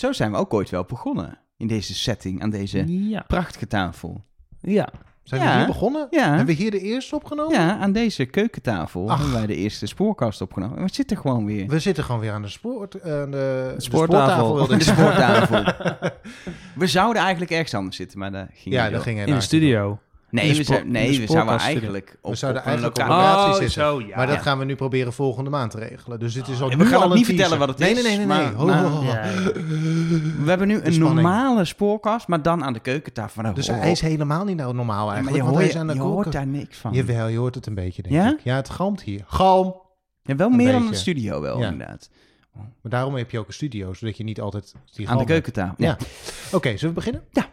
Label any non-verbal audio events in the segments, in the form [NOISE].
Zo zijn we ook ooit wel begonnen. In deze setting, aan deze Ja. prachtige tafel. Ja. Zijn Ja. we hier begonnen? Ja. Hebben we hier de eerste opgenomen? Ja, aan deze keukentafel Ach. hebben wij de eerste spoorkast opgenomen. En we zitten gewoon weer. We zitten gewoon weer aan de, spoort, eh, aan de, de spoortafel. wilde ik De zeggen. spoortafel. [LAUGHS] we zouden eigenlijk ergens anders zitten, maar daar ging Ja, niet dat door. ging In de helaas studio. Nee, we, nee, we zouden eigenlijk op, We zouden op een eigenlijk op locatie... locatie Oh, zitten. zo, ja. maar dat Ja. gaan we nu proberen volgende maand te regelen. Dus dit is al En nu we gaan al een niet teaser. vertellen wat het nee, is, Nee, nee, nee. maar- maar-. Ja, ja. [LAUGHS] We hebben nu een normale spoorkast, maar dan aan de keukentafel. Nou, Dus hij is helemaal niet nou normaal Ja, maar eigenlijk. je, hoort, hij is aan de je koken. hoort daar niks van. Jawel, je hoort het een beetje, denk Ja? ik. Ja, het galmt hier. Galm! Ja, wel Een meer dan beetje. studio wel, Ja. inderdaad. Maar daarom heb je ook een studio, zodat je niet altijd die Aan de keukentafel. Ja. Oké, zullen we beginnen? Hallo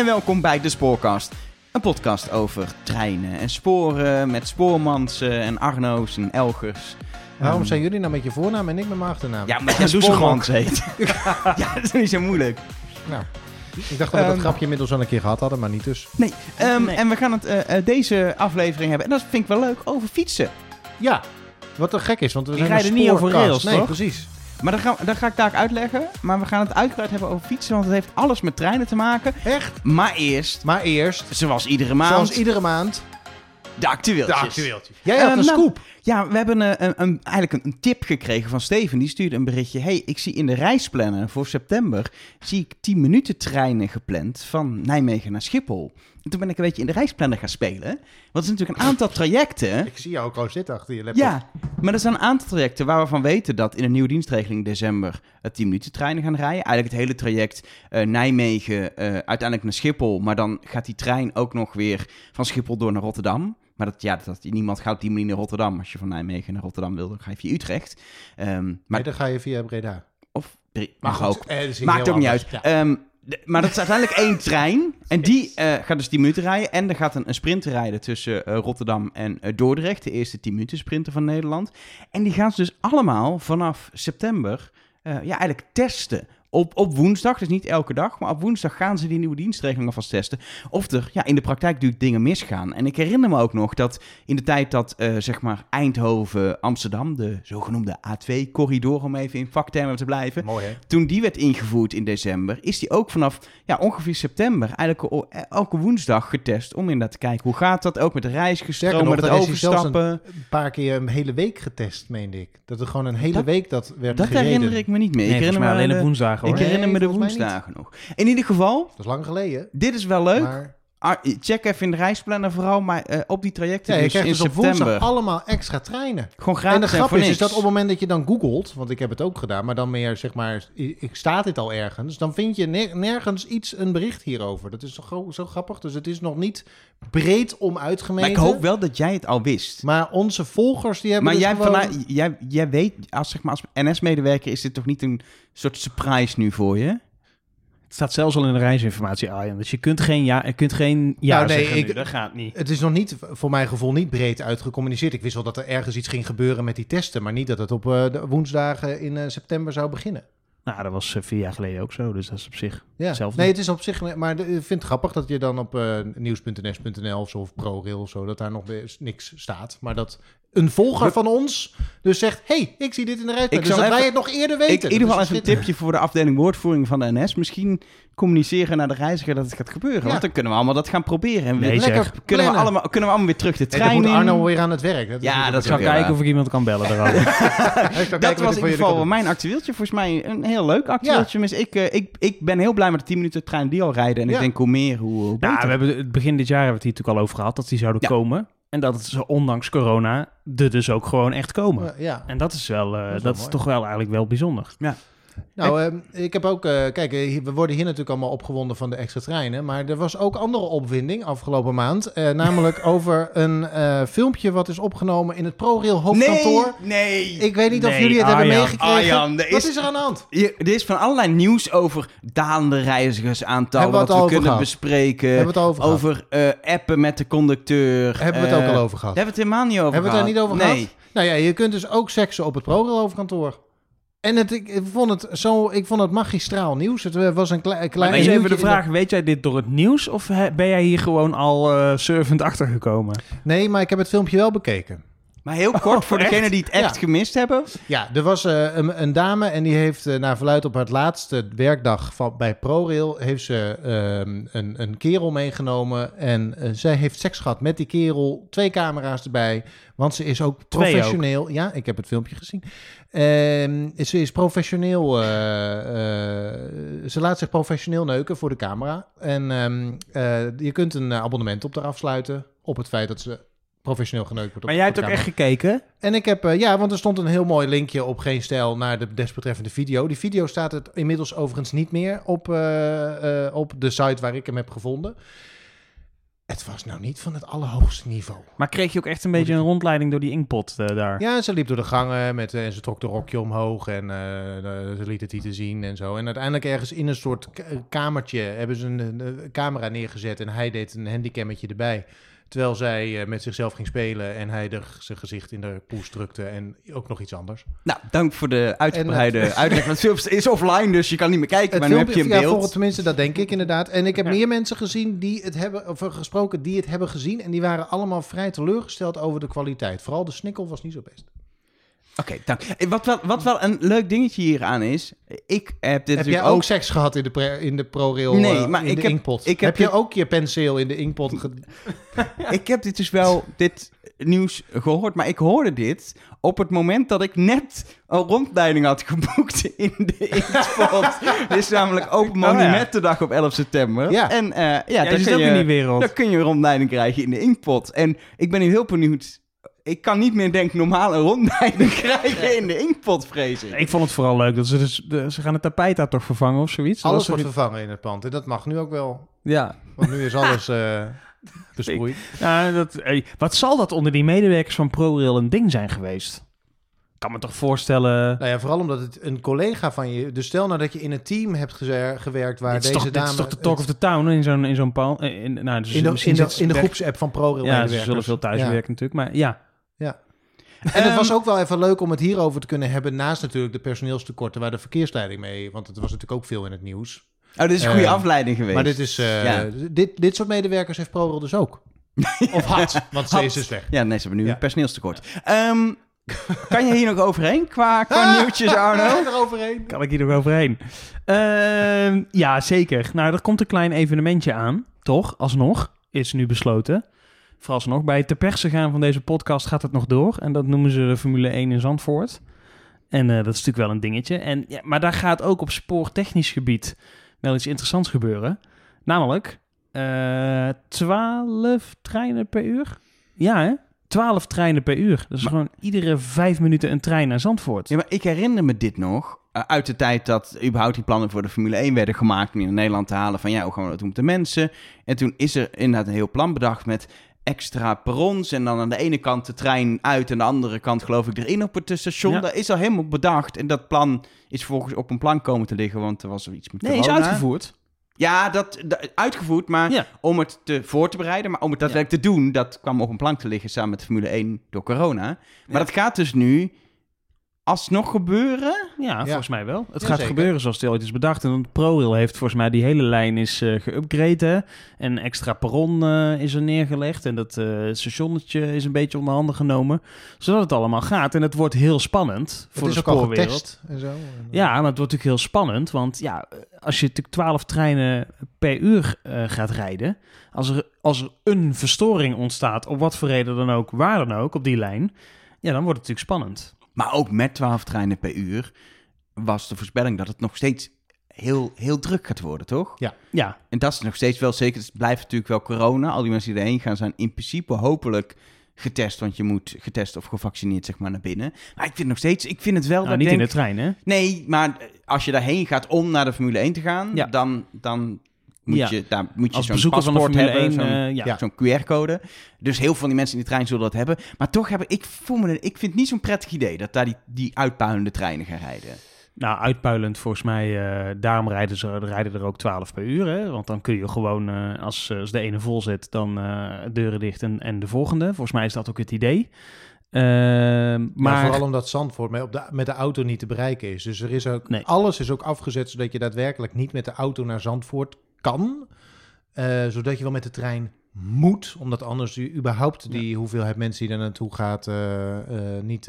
en welkom bij de Spoorkast. Een podcast over treinen en sporen met spoormansen en Arno's en Elgers. Waarom Ehm, zijn jullie nou met je voornaam en ik met mijn achternaam? Ja, maar [LAUGHS] doe ze spoormans heet. [LAUGHS] ja, dat is niet zo moeilijk. Nou, ik dacht dat we dat Ehm, grapje inmiddels al een keer gehad hadden, maar niet dus. Nee, ehm, Nee. en we gaan het eh, eh, deze aflevering hebben, en dat vind ik wel leuk, over fietsen. Ja, wat er gek is, want we Die zijn een rijden niet over rails, Nee, toch? precies. Maar dat, gaan, dat ga ik daar uitleggen. Maar we gaan het uitgebreid hebben over fietsen, want het heeft alles met treinen te maken. Echt? Maar eerst, Maar eerst, zoals iedere maand, zoals iedere maand, de actueeltjes. Jij had Eh, een nou, scoop. Ja, we hebben eh, een, een, eigenlijk een, tip gekregen van Steven. Die stuurde een berichtje. hey, ik zie in de reisplanner voor september... zie ik 10 minuten treinen gepland van Nijmegen naar Schiphol. En toen ben ik een beetje in de reisplanner gaan spelen. Want er zijn natuurlijk een aantal trajecten... Ik zie jou ook gewoon zitten achter je laptop. Ja, maar er zijn een aantal trajecten waar we van weten dat in een nieuwe dienstregeling in december het 10 minuten treinen gaan rijden. Eigenlijk het hele traject eh, Nijmegen eh, uiteindelijk naar Schiphol. Maar dan gaat die trein ook nog weer van Schiphol door naar Rotterdam. Maar dat, ja, dat, niemand gaat op die manier naar Rotterdam. Als je van Nijmegen naar Rotterdam wil, dan ga je via Utrecht. Ehm, maar, dan ga je via Breda. of, Maar mag goed, ook. eh, Maakt ook niet uit. Ja. Ehm, de- maar dat is uiteindelijk één [LAUGHS] trein. En die eh, gaat dus 10 minuten rijden. En er gaat een, een sprint rijden tussen eh, Rotterdam en Dordrecht. De eerste 10 minuten sprinter van Nederland. En die gaan ze dus allemaal vanaf september ja, eigenlijk testen. Op, op woensdag, dus niet elke dag, maar op woensdag gaan ze die nieuwe dienstregeling alvast testen. Of er ja, in de praktijk natuurlijk dingen misgaan. En ik herinner me ook nog dat in de tijd dat eh, zeg maar Eindhoven-Amsterdam, de zogenoemde A2-corridor, om even in vaktermen te blijven, Mooi hè? toen die werd ingevoerd in december, is die ook vanaf ja, ongeveer september eigenlijk o- elke woensdag getest. Om inderdaad te kijken hoe gaat dat ook met de reisgestroom, met het overstappen. Een paar keer een hele week getest, meende ik. Dat er gewoon een hele Dat- week dat werd Dat gereden. herinner ik me niet meer. Nee, ik herinner me alleen op de- woensdagen hoor. Ik herinner me de woensdagen nog. In ieder geval, Dat is lang geleden. dit is wel leuk. Maar check even in de reisplanner vooral, maar eh, op die trajecten ja, je dus krijgt in dus september. allemaal extra treinen. Gewoon En de grap is, dat op het moment dat je dan googelt, want ik heb het ook gedaan, maar dan meer zeg maar, ik staat dit al ergens, dan vind je ner- nergens iets, een bericht hierover. Dat is zo, zo grappig. Dus het is nog niet breed om uitgemeten. Maar ik hoop wel dat jij het al wist. Maar onze volgers die hebben Maar dus jij, gewoon... vanuit- jij, jij weet, als, zeg maar, als NS-medewerker is dit toch niet een soort surprise nu voor je? Het staat zelfs al in de reisinformatie, Arjen. Dus je kunt geen ja, je kunt geen ja Nou, nee, zeggen ik- nu. Dat gaat niet. Het is nog niet, voor mijn gevoel, niet breed uitgecommuniceerd. Ik wist wel dat er ergens iets ging gebeuren met die testen, maar niet dat het op de woensdagen in eh, september zou beginnen. Nou, dat was eh, vier jaar geleden ook zo. Dus dat is op zich Ja. hetzelfde. Nee, het is op zich, maar ik vind het grappig dat je dan op eh, nieuws.ns.nl of ProRail of zo, dat daar nog weer niks staat. Maar dat een volger van ons dus zegt, hey, ik zie dit in de. Ik Dus dat wij het nog eerder weten. Ik, in ieder geval is even een tipje voor de afdeling woordvoering van de NS. Misschien communiceren naar de reiziger dat het gaat gebeuren. Ja. Want dan kunnen we allemaal dat gaan proberen. En Nee. Lekker kunnen, we allemaal, kunnen we allemaal weer terug de En dan trein moet. Arno weer aan het werk. Dat Ja, dat Ik zal Ja. kijken of ik iemand kan bellen. [LAUGHS] daarover. Dat was in ieder geval mijn actueeltje. Volgens mij een heel leuk actueeltje. Dus ik, eh, ik, ik ben heel blij met de 10 minuten trein die al rijden. En Ja. ik denk hoe meer, hoe, hoe beter. Nou, we hebben het begin dit jaar hebben we het hier natuurlijk al over gehad dat die zouden Ja. komen. En dat het zo ondanks corona er dus ook gewoon echt komen. ja. En dat is wel, eh, Dat dat is is, wel mooi. toch wel eigenlijk wel bijzonder. Nou, ehm, ik heb ook, eh, kijk, eh, we worden hier natuurlijk allemaal opgewonden van de extra treinen. Maar er was ook andere opwinding afgelopen maand. eh, [LAUGHS] namelijk over een filmpje wat is opgenomen in het ProRail hoofdkantoor. Nee, nee. Ik weet niet of jullie het hebben meegekregen. Arjan, Wat is- er aan de hand? Hier, er is van allerlei nieuws over dalende reizigersaantallen. Wat we over kunnen gehad? bespreken. Hebben we het over gehad? over appen met de conducteur. Hebben we het ook al over gehad? Hebben we het helemaal niet over Hebben we het daar gehad. niet over nee. gehad? Nou ja, je kunt dus ook seksen op het ProRail hoofdkantoor. En het, ik, vond het zo, ik vond het magistraal nieuws. Het eh, was een klei- klein. Maar even de vraag, weet jij dit door het nieuws of ben jij hier gewoon al eh surfend achtergekomen? Nee, maar ik heb het filmpje wel bekeken. Maar heel kort, voor echt? degenen die het echt Ja. gemist hebben. Ja, er was eh, een, een dame en die heeft eh, naar verluid op haar laatste werkdag van, bij ProRail... heeft ze ehm, een, een kerel meegenomen en eh, zij heeft seks gehad met die kerel. Twee camera's erbij, want ze is ook Twee professioneel. Ja, ik heb het filmpje gezien. Ehm, ze is professioneel, ze laat zich professioneel neuken voor de camera. En ehm, eh, je kunt een abonnement op haar afsluiten op het feit dat ze professioneel geneukt wordt. op- Maar jij hebt ook echt gekeken? En ik heb, eh, ja, want er stond een heel mooi linkje op Geen Stijl naar de desbetreffende video. Die video staat het inmiddels overigens niet meer op, eh, eh, op de site waar ik hem heb gevonden. Het was nou niet van het allerhoogste niveau. Maar kreeg je ook echt een beetje een rondleiding door die inkpot daar? Ja, ze liep door de gangen met, en ze trok de rokje omhoog en ze liet het te zien en zo. En uiteindelijk ergens in een soort kamertje hebben ze een, een camera neergezet en hij deed een handicammetje erbij. Terwijl zij eh, met zichzelf ging spelen en hij er zijn gezicht in de poes drukte en ook nog iets anders. Nou, dank voor de uitgebreide uitleg. Want het is offline, dus je kan niet meer kijken. Het maar nu heb je een ja, beeld. volgens tenminste, dat denk ik inderdaad. En ik heb Ja. meer mensen gezien die het hebben, of eh, gesproken die het hebben gezien. En die waren allemaal vrij teleurgesteld over de kwaliteit. Vooral de snikkel was niet zo best. Oké, dank. Eh, Wat wel, wat wel een leuk dingetje hieraan is. Ik heb dit heb jij ook ook... seks gehad in de, pre- in de ProRail Nee, eh, maar in ik de heb- inkpot? ik heb heb je ook je penseel in de inkpot ge- [LAUGHS] Ik heb dit dus wel, dit nieuws gehoord. Maar ik hoorde dit op het moment dat ik net een rondleiding had geboekt [LAUGHS] in de Inkspot. Dit is namelijk Open Oh. Monumentendag op 11 september. Ja. En eh, ja, Ja, zit kun ook je, in die wereld. dan kun je een rondleiding krijgen in de Inkpot. En ik ben nu heel benieuwd. Ik kan niet meer, denk ik, normaal een rondleiding [LAUGHS] krijgen in de Inkpot, vrees ik. Ik vond het vooral leuk dat ze dus... de- ze gaan het tapijt daar toch vervangen of zoiets? Alles wordt vervangen in het pand. En dat mag nu ook wel. Ja. Want nu is alles eh [LAUGHS] besproeid. dat, wat zal dat onder die medewerkers van ProRail een ding zijn geweest? Ik kan me toch voorstellen... Nou ja, vooral omdat het een collega van je... Dus stel nou dat je in een team hebt gewerkt waar dit, is deze toch, dame... dit is toch de talk of the town in zo'n in zo'n pand? eh, In, nou, dus in de, misschien in de, in groepsapp van ProRail Ja, ze zullen veel thuiswerken natuurlijk, maar ja. En het Ehm, was ook wel even leuk om het hierover te kunnen hebben... naast natuurlijk de personeelstekorten waar de verkeersleiding mee... want het was natuurlijk ook veel in het nieuws. Oh, dit is een goede Eh, afleiding geweest. Maar dit, is, eh, Ja. dit, dit soort medewerkers heeft ProRail dus ook. [LAUGHS] Of had, want ze is dus weg. Ja, nee, ze hebben nu Ja. een personeelstekort. Ehm, kan je hier nog overheen qua, qua [LAUGHS] nieuwtjes, Arno? Kan ik hier nog overheen? Ehm, ja, zeker. Nou, er komt een klein evenementje aan, toch? Alsnog is nu besloten. Vooralsnog, bij het te persen gaan van deze podcast gaat het nog door. En dat noemen ze de Formule 1 in Zandvoort. En eh, dat is natuurlijk wel een dingetje. En, ja, maar daar gaat ook op spoortechnisch gebied wel iets interessants gebeuren. Namelijk eh 12 treinen per uur. Ja, hè? 12 treinen per uur. Dat is Maar- gewoon iedere vijf minuten een trein naar Zandvoort. Ja, maar ik herinner me dit nog. eh, uit de tijd dat überhaupt die plannen voor de Formule 1 werden gemaakt. om naar Nederland te halen. Van ja, hoe gaan we dat doen met de mensen? En toen is er inderdaad een heel plan bedacht met extra perrons. En dan aan de ene kant de trein uit. En aan de andere kant geloof ik erin op het station. Ja. Dat is al helemaal bedacht. En dat plan is volgens op een plan komen te liggen. Want er was er iets met Nee, is uitgevoerd. Ja, dat, dat- uitgevoerd, maar Ja. om het te, voor te bereiden, maar om het daadwerkelijk te doen, dat kwam op een plank te liggen samen met Formule 1 door corona. Maar dat gaat dus nu alsnog gebeuren. Ja, volgens mij wel. Het Ja, gaat zeker. gebeuren zoals het ooit is bedacht. En ProRail heeft volgens mij die hele lijn is eh geüpgrade. En extra perron eh, is er neergelegd. En dat eh, stationnetje is een beetje onder handen genomen. Zodat het allemaal gaat. En het wordt heel spannend voor Het de is ook al spoorwereld. getest en zo. Ja, maar het wordt natuurlijk heel spannend. Want ja, als je natuurlijk 12 treinen per uur eh, gaat rijden. Als er, als er een verstoring ontstaat, op wat voor reden dan ook, waar dan ook, op die lijn. Ja, dan wordt het natuurlijk spannend. Maar ook met 12 treinen per uur was de voorspelling dat het nog steeds heel, heel druk gaat worden, toch? Ja, En dat is nog steeds wel zeker. Het blijft natuurlijk wel corona. Al die mensen die erheen gaan zijn in principe hopelijk getest. Want je moet getest of gevaccineerd zeg maar naar binnen. Maar ik vind nog steeds, ik vind het wel... nou, dat niet in de trein, hè? Nee, maar als je daarheen gaat om naar de Formule 1 te gaan, Ja. dan, dan moet Ja. je, daar moet je Als zo'n van paspoort Formule 1, hebben, zo'n eh, ja. Zo'n QR-code. Dus heel veel van die mensen in die trein zullen dat hebben. Maar toch heb ik, ik voel me, ik vind het niet zo'n prettig idee dat daar die, die uitpuilende treinen gaan rijden. Nou, uitpuilend volgens mij. eh, daarom rijden, ze, rijden er ook 12 per uur. Hè? Want dan kun je gewoon, eh, als, als de ene vol zit, dan eh, deuren dicht en, en de volgende. Volgens mij is dat ook het idee. Ehm, Maar maar vooral omdat Zandvoort met, op de, met de auto niet te bereiken is. Dus er is ook, Nee. alles is ook afgezet zodat je daadwerkelijk niet met de auto naar Zandvoort kan. Eh, zodat je wel met de trein moet, omdat anders u überhaupt die hoeveelheid mensen die daar naartoe gaat eh, eh, niet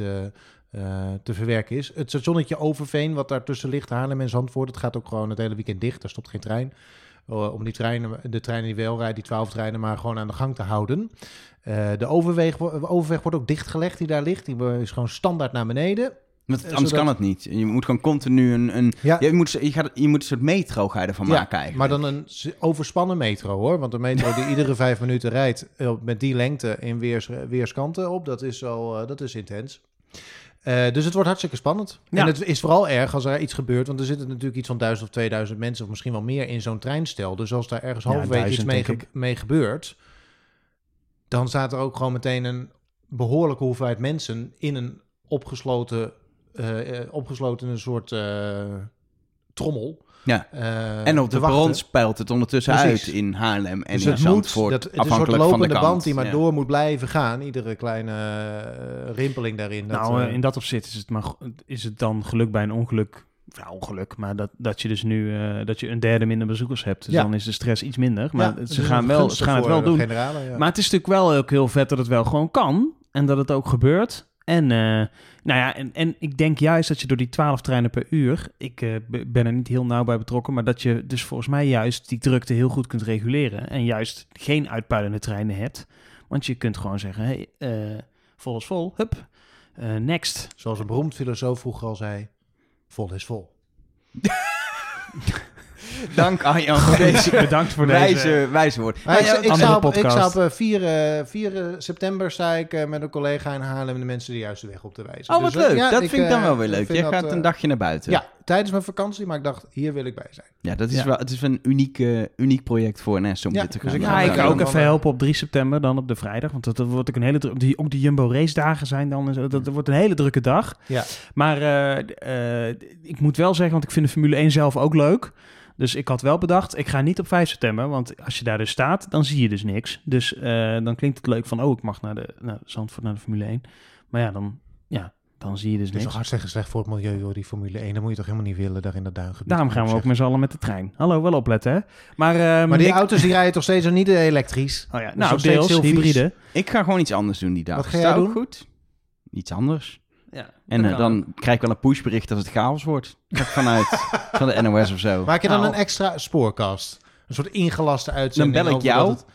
te verwerken is. Het stationnetje Overveen, wat daartussen ligt, Haarlem en Zandvoort, het gaat ook gewoon het hele weekend dicht. Er stopt geen trein. Om die treinen, de treinen die wel rijden, die 12 treinen, maar gewoon aan de gang te houden. De overweg, overweg wordt ook dichtgelegd die daar ligt. Die is gewoon standaard naar beneden. Want Eh, anders zodat- kan het niet. Je moet gewoon continu een... een Ja. je, moet, je, gaat, je moet een soort metro ga je ervan Ja, maken eigenlijk. Maar dan een overspannen metro hoor. Want een metro die [LAUGHS] iedere vijf minuten rijdt eh, met die lengte in weers, weerskanten op, dat is wel eh, dat is intens. Dus het wordt hartstikke spannend. Ja. En het is vooral erg als er iets gebeurt, want er zitten natuurlijk iets van duizend of 2000 mensen, of misschien wel meer in zo'n treinstel. Dus als daar ergens halverwege iets 1000 mee, ge- mee gebeurt, dan staat er ook gewoon meteen een behoorlijke hoeveelheid mensen in een opgesloten, eh, eh, opgesloten een soort eh, trommel. Ja. eh, en op de bron spelt het ondertussen Precies. uit in Haarlem en Dus in het moet, Zandvoort. dat, het is een soort afhankelijk van de lopende kant. band die maar Ja. door moet blijven gaan. Iedere kleine rimpeling daarin. Dat, nou, in dat opzicht is het, maar, is het dan geluk bij een ongeluk. Ja, ongeluk, maar dat, dat je dus nu eh, dat je een derde minder bezoekers hebt. Dus Ja. dan is de stress iets minder. Maar ja, ze gaan, wel, ze gaan het wel doen. generalen, ja. Maar het is natuurlijk wel ook heel vet dat het wel gewoon kan. En dat het ook gebeurt. En, eh, nou ja, en, en ik denk juist dat je door die 12 treinen per uur... Ik eh, ben er niet heel nauw bij betrokken... maar dat je dus volgens mij juist die drukte heel goed kunt reguleren. En juist geen uitpuilende treinen hebt. Want je kunt gewoon zeggen... Hey, eh, vol is vol, hup, next. Zoals een beroemd filosoof vroeger al zei, vol is vol. [LAUGHS] [LAUGHS] Dank Arjan voor deze Bedankt voor deze... wijze, wijze woord. Maar ik, ik, op, ik sta op eh, 4, eh, 4 eh, september sta ik eh, met een collega in Haarlem de mensen de juiste weg op te wijzen. Oh, wat Dus, eh, leuk. ja, dat vind ik dan eh, wel weer leuk. Jij dat, gaat eh, een dagje naar buiten. Ja, tijdens mijn vakantie, maar ik dacht, hier wil ik bij zijn. Ja, dat is Ja. wel, het is een uniek, eh, uniek project voor NS om Ja, dit te dus gaan ik doen. Ja, ga ik ga ook even eh, helpen op 3 september, dan op de vrijdag. Want dat, dat wordt ook een hele die, ook die Jumbo race dagen zijn dan. en zo. Dat, dat wordt een hele drukke dag. Ja. Maar eh, eh, ik moet wel zeggen, want ik vind de Formule 1 zelf ook leuk. Dus ik had wel bedacht, ik ga niet op 5 september. Want als je daar dus staat, dan zie je dus niks. Dus eh, dan klinkt het leuk van, oh, ik mag naar de naar Zandvoort, naar de Formule 1. Maar ja, dan, ja, dan zie je dus Het is niks. toch hartstikke slecht voor het milieu, joh, die Formule 1. Dat moet je toch helemaal niet willen, daar in dat duingebied. Daarom gaan we ook met z'n allen met de trein. Hallo, wel opletten, hè? Maar, ehm, Maar die ik- auto's die rijden toch steeds nog niet elektrisch? Oh ja, nou, deels, hybride. Ik ga gewoon iets anders doen die dag. Wat ga jij dat ook doen? goed? Iets anders. Ja, En eh, dan krijg ik wel een pushbericht als het chaos wordt. Vanuit [LAUGHS] van de NOS of zo. Maak je dan Nou. een extra spoorkast? Een soort ingelaste Dan uitzending bel ik over jou het-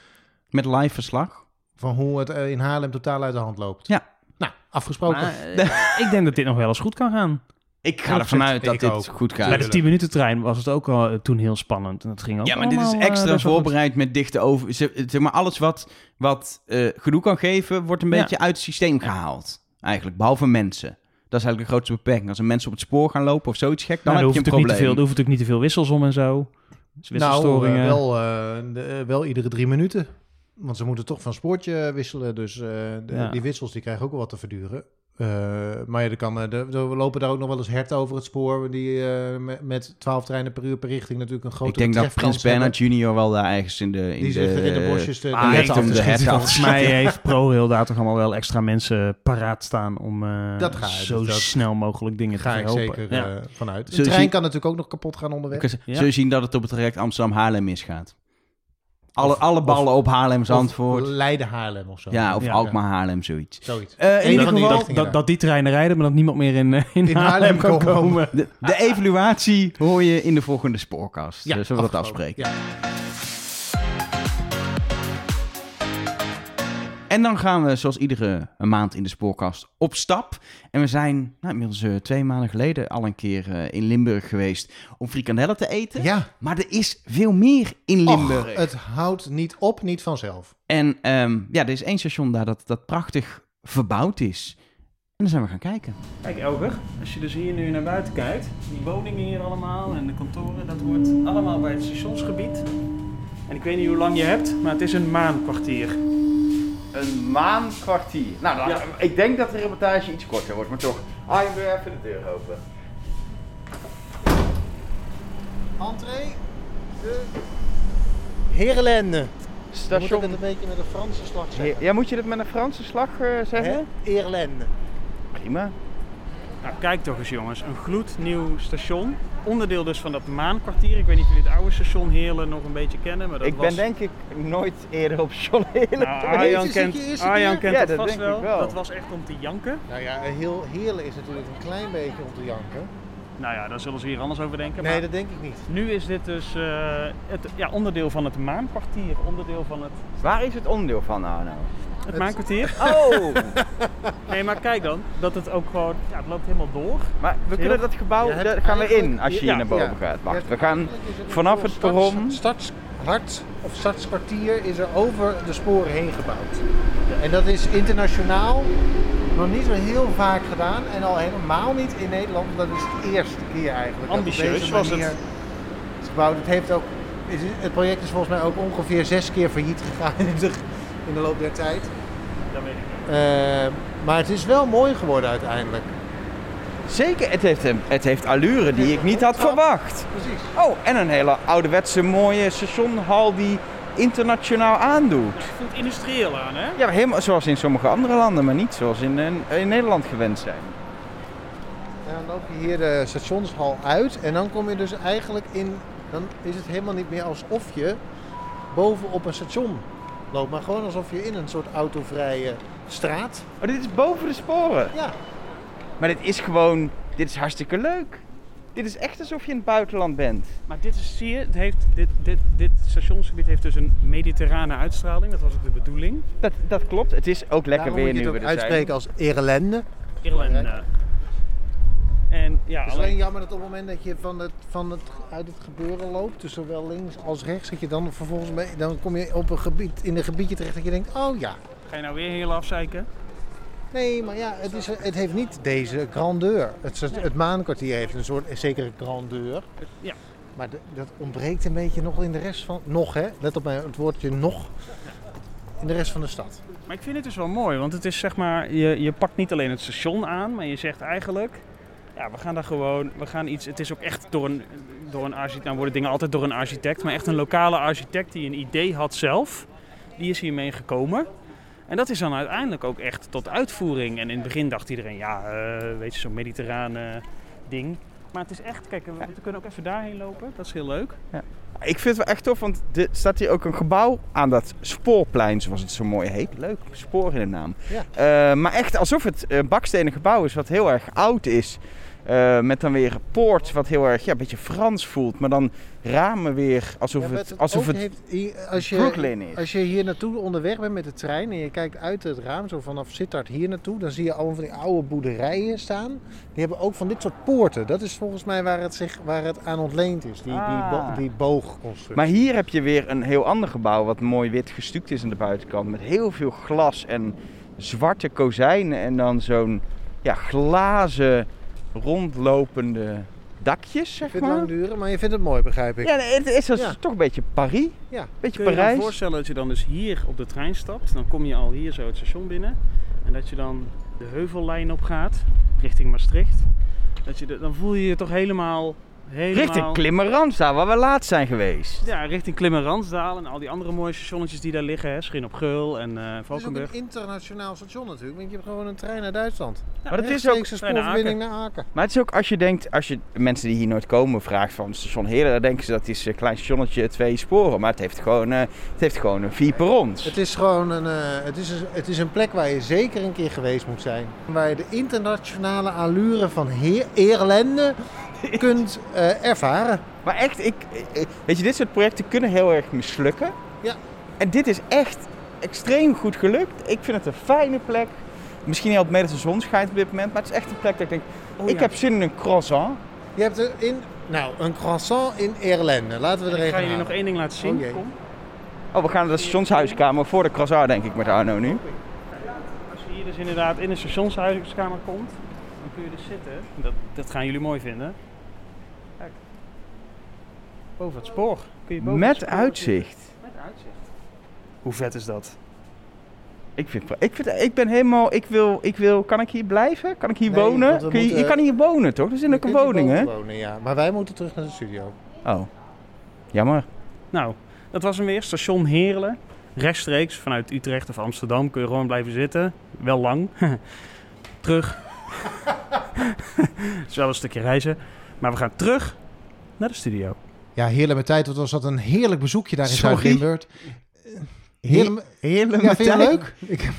met live verslag. van hoe het eh, in Haarlem totaal uit de hand loopt. Ja. Nou, afgesproken. Maar, [LAUGHS] eh, ik denk dat dit nog wel eens goed kan gaan. Ik ga ervan dat uit dat dit ook. goed gaat. Bij de Tuurlijk. 10 minuten trein was het ook al toen heel spannend. En dat ging ook Ja, maar dit is extra voorbereid met dichte over... ze- Zeg maar, alles wat, wat eh, gedoe kan geven, wordt een Ja. beetje uit het systeem gehaald. Eigenlijk, behalve mensen. Dat is eigenlijk de grootste beperking. Als er mensen op het spoor gaan lopen of zoiets gek, dan Nou, er heb je een natuurlijk niet te veel, er probleem. hoeft natuurlijk niet te veel wissels om en zo. Dus nou, wisselstoringen. eh, wel, eh, de- wel iedere drie minuten. Want ze moeten toch van spoortje wisselen. Dus eh, de- Ja. die wissels die krijgen ook wel wat te verduren. Eh, maar ja, er, kan, eh, de, de- we lopen daar ook nog wel eens herten over het spoor. Die eh, met, met 12 treinen per uur per richting natuurlijk een grote Ik denk dat Prins Bernhard junior wel daar ergens in de... In Die er in de bosjes de, Maar de ik herten om af te de herten Volgens mij [LAUGHS] heeft ProRail daar toch allemaal wel extra mensen paraat staan om eh, Dat ga zo dat- snel mogelijk dingen Ga te ik verhelpen. zeker Ja. eh, vanuit. De trein zien- kan natuurlijk ook nog kapot gaan onderweg. Ik Ja. Zul je zien dat het op het traject Amsterdam-Haarlem misgaat? Alle, Of- alle ballen op Of Haarlem-Zandvoort. Leiden Haarlem of zo. Ja, of Ja. Alkmaar-Haarlem, zoiets. Zoiets. Eh, in Eén ieder van die geval, Dat, die treinen rijden, maar dat niemand meer in, eh, in, In Haarlem Haarlem kan komen. komen. De, de evaluatie hoor je in de volgende spoorkast. Ja, Ja, zullen we dat afspreken? Ja. En dan gaan we zoals iedere maand in de spoorkast op stap. En we zijn nou, inmiddels eh, twee maanden geleden al een keer eh, in Limburg geweest om frikandellen te eten. ja. Maar er is veel meer in Limburg. Och, het houdt niet op, niet vanzelf. En ehm, ja, er is één station daar dat, dat prachtig verbouwd is. En dan zijn we gaan kijken. Kijk Elger, als je dus hier nu naar buiten kijkt, die woningen hier allemaal en de kantoren, dat hoort allemaal bij het stationsgebied. En ik weet niet hoe lang je hebt, maar het is een maankwartier. Een maankwartier. Nou, dan, Ja. ik denk dat de reportage iets korter wordt, maar toch. Ah, je doe even de deur open. Entree, de Heerlende. Moet ik station... het een beetje met een Franse slag zeggen? Ja, moet je dat met een Franse slag eh, zeggen? Eerlende. Prima. Nou, kijk toch eens jongens, een gloednieuw station. Onderdeel dus van dat maankwartier. Ik weet niet of jullie het oude station Heerlen nog een beetje kennen. Maar dat ik was... ben denk ik nooit eerder op John Helen Nou, geweest. Arjan kent, Arjan kent Ja, dat dat vast denk ik wel. wel. Dat was echt om te janken. Nou ja, heel Heerlen is natuurlijk een klein beetje om te janken. Nou ja, daar zullen ze hier anders over denken. Nee, maar dat denk ik niet. Nu is dit dus eh, het ja, onderdeel van het maankwartier. Onderdeel van het, Waar is het onderdeel van, Arno? Het maankwartier. Oh, [LAUGHS] Nee, maar kijk dan, dat het ook gewoon, ja, het loopt helemaal door. maar we Heel- kunnen dat gebouw, daar gaan we in als je hier Ja, naar boven ja. gaat. Wacht, we gaan het vanaf het starts- perron. Stadshart of stadskwartier is er over de sporen heen gebouwd. En dat is internationaal nog niet zo heel vaak gedaan. En al helemaal niet in Nederland. Dat is de eerste keer eigenlijk. Ambitieus was het. is gebouwd. Het, heeft ook, is- het project is volgens mij ook ongeveer zes keer failliet gegaan in de, in de loop der tijd. Dat weet ik niet. Eh, maar het is wel mooi geworden uiteindelijk. Zeker, het heeft, een- het heeft allure die ik niet had verwacht. Precies. Oh, en een hele ouderwetse mooie stationhal die internationaal aandoet. Het voelt industrieel aan, hè? Ja, helemaal zoals in sommige andere landen, maar niet zoals in, in Nederland gewend zijn. En dan loop je hier de stationshal uit en dan kom je dus eigenlijk in, dan is het helemaal niet meer alsof je boven op een station loopt, maar gewoon alsof je in een soort autovrije straat. Oh, dit is boven de sporen. Ja, Maar dit is gewoon, dit is hartstikke leuk. Dit is echt alsof je in het buitenland bent. Maar dit is, zie je, het heeft, dit, dit, dit stationsgebied heeft dus een mediterrane uitstraling. Dat was ook de bedoeling. Dat, dat klopt, het is ook lekker daarom weer moet je nu het we ook er zijn. uitspreken als Erlende. Irlande. En ja, Het is alleen, alleen jammer dat op het moment dat je van het, van het, uit het gebeuren loopt, dus zowel links als rechts, dat je dan vervolgens mee, dan kom je op een gebied, in een gebiedje terecht dat je denkt, oh ja. ga je nou weer heel afzeiken? Nee, maar ja, het, is, het heeft niet deze grandeur. Het, het maankwartier heeft een soort zekere grandeur. Ja. Maar de- dat ontbreekt een beetje nog in de rest van... Nog hè, let op mijn, het woordje nog. In de rest van de stad. Maar ik vind het dus wel mooi, want het is zeg maar, je, je pakt niet alleen het station aan, maar je zegt eigenlijk, ja, we gaan daar gewoon, we gaan iets, het is ook echt door een, door een architect, nou worden dingen altijd door een architect, maar echt een lokale architect die een idee had zelf, die is hiermee gekomen. En dat is dan uiteindelijk ook echt tot uitvoering. En in het begin dacht iedereen, ja, eh, weet je, zo'n mediterrane ding. Maar het is echt, kijk, we, we kunnen ook even daarheen lopen, dat is heel leuk. Ik vind het wel echt tof, want er staat hier ook een gebouw aan dat spoorplein, zoals het zo mooi heet. Leuk, spoor in de naam. Ja. Eh, maar echt alsof het een bakstenen gebouw is wat heel erg oud is. Eh, met dan weer een poort wat heel erg ja, een beetje Frans voelt. Maar dan ramen weer alsof Ja, het, alsof het heeft, als je, Brooklyn is. Als je hier naartoe onderweg bent met de trein en je kijkt uit het raam, zo vanaf Sittard hier naartoe, dan zie je allemaal van die oude boerderijen staan. Die hebben ook van dit soort poorten. Dat is volgens mij waar het, zich, waar het aan ontleend is, die, die, bo- Ah. die boogconstructie. Maar hier heb je weer een heel ander gebouw wat mooi wit gestuukt is aan de buitenkant. Met heel veel glas en zwarte kozijnen en dan zo'n ja, glazen rondlopende dakjes, zeg vind het maar. lang duren, maar je vindt het mooi, begrijp ik. Ja, nee, het is Ja. toch een beetje Paris. Ja. Beetje Kun je je Parijs. dan voorstellen dat je dan dus hier op de trein stapt, dan kom je al hier zo het station binnen en dat je dan de heuvellijn op gaat richting Maastricht. Dat je de- dan voel je je toch helemaal, helemaal Richting Klimmerans, waar we laatst zijn geweest. Ja, richting Klimmen-Ransdaal en al die andere mooie stationnetjes die daar liggen, hè, Schin op Geul en eh Het is ook Valkenburg. een internationaal station natuurlijk, want je hebt gewoon een trein naar Duitsland. maar dat is ook, een naar spoorverbinding naar Aken. maar het is ook als je denkt, als je mensen die hier nooit komen vraagt van station Heerlen, dan denken ze dat is een klein stationnetje, twee sporen. Maar het heeft gewoon, eh, het heeft gewoon een vier perrons. Het is gewoon een, eh, het is, een- het is een plek waar je zeker een keer geweest moet zijn. Waar je de internationale allure van Heer Eerlende [LAUGHS] kunt eh, ervaren. Maar echt, ik, weet je, dit soort projecten kunnen heel erg mislukken. Ja. En dit is echt extreem goed gelukt. Ik vind het een fijne plek. Misschien helpt dat de zon schijnt op dit moment, maar het is echt een plek dat ik denk, Oh, ik ja. heb zin in een croissant. Je hebt er in, nou, een croissant in Eerlende. Laten we er Ik even ga jullie nog één ding laten zien. Oh. Kom. Oh, we gaan naar de stationshuiskamer voor de croissant, denk ik, met Arno nu. Als je hier dus inderdaad in de stationshuiskamer komt, dan kun je dus zitten. Dat, dat gaan jullie mooi vinden. Boven het spoor. Kun je boven het Met spoor- uitzicht. Met uitzicht. Hoe vet is dat? Ik, vind, ik, vind, ik ben helemaal, ik wil, ik wil, kan ik hier blijven? Kan ik hier Nee, wonen? Kun je, moeten- je kan hier wonen, toch? Er is ook een woning, hè? wonen, ja. Maar wij moeten terug naar de studio. Oh, jammer. Nou, dat was hem weer. Station Heerlen. rechtstreeks vanuit Utrecht of Amsterdam kun je gewoon blijven zitten. Wel lang. [LAUGHS] terug. [LAUGHS] Het is wel een stukje reizen. Maar we gaan terug naar de studio. Ja, heerlijk met tijd. Wat was dat een heerlijk bezoekje daar in. Zuid-Limburg. Heerlijk. Heerlijk Ja, vind je het leuk? Ik heb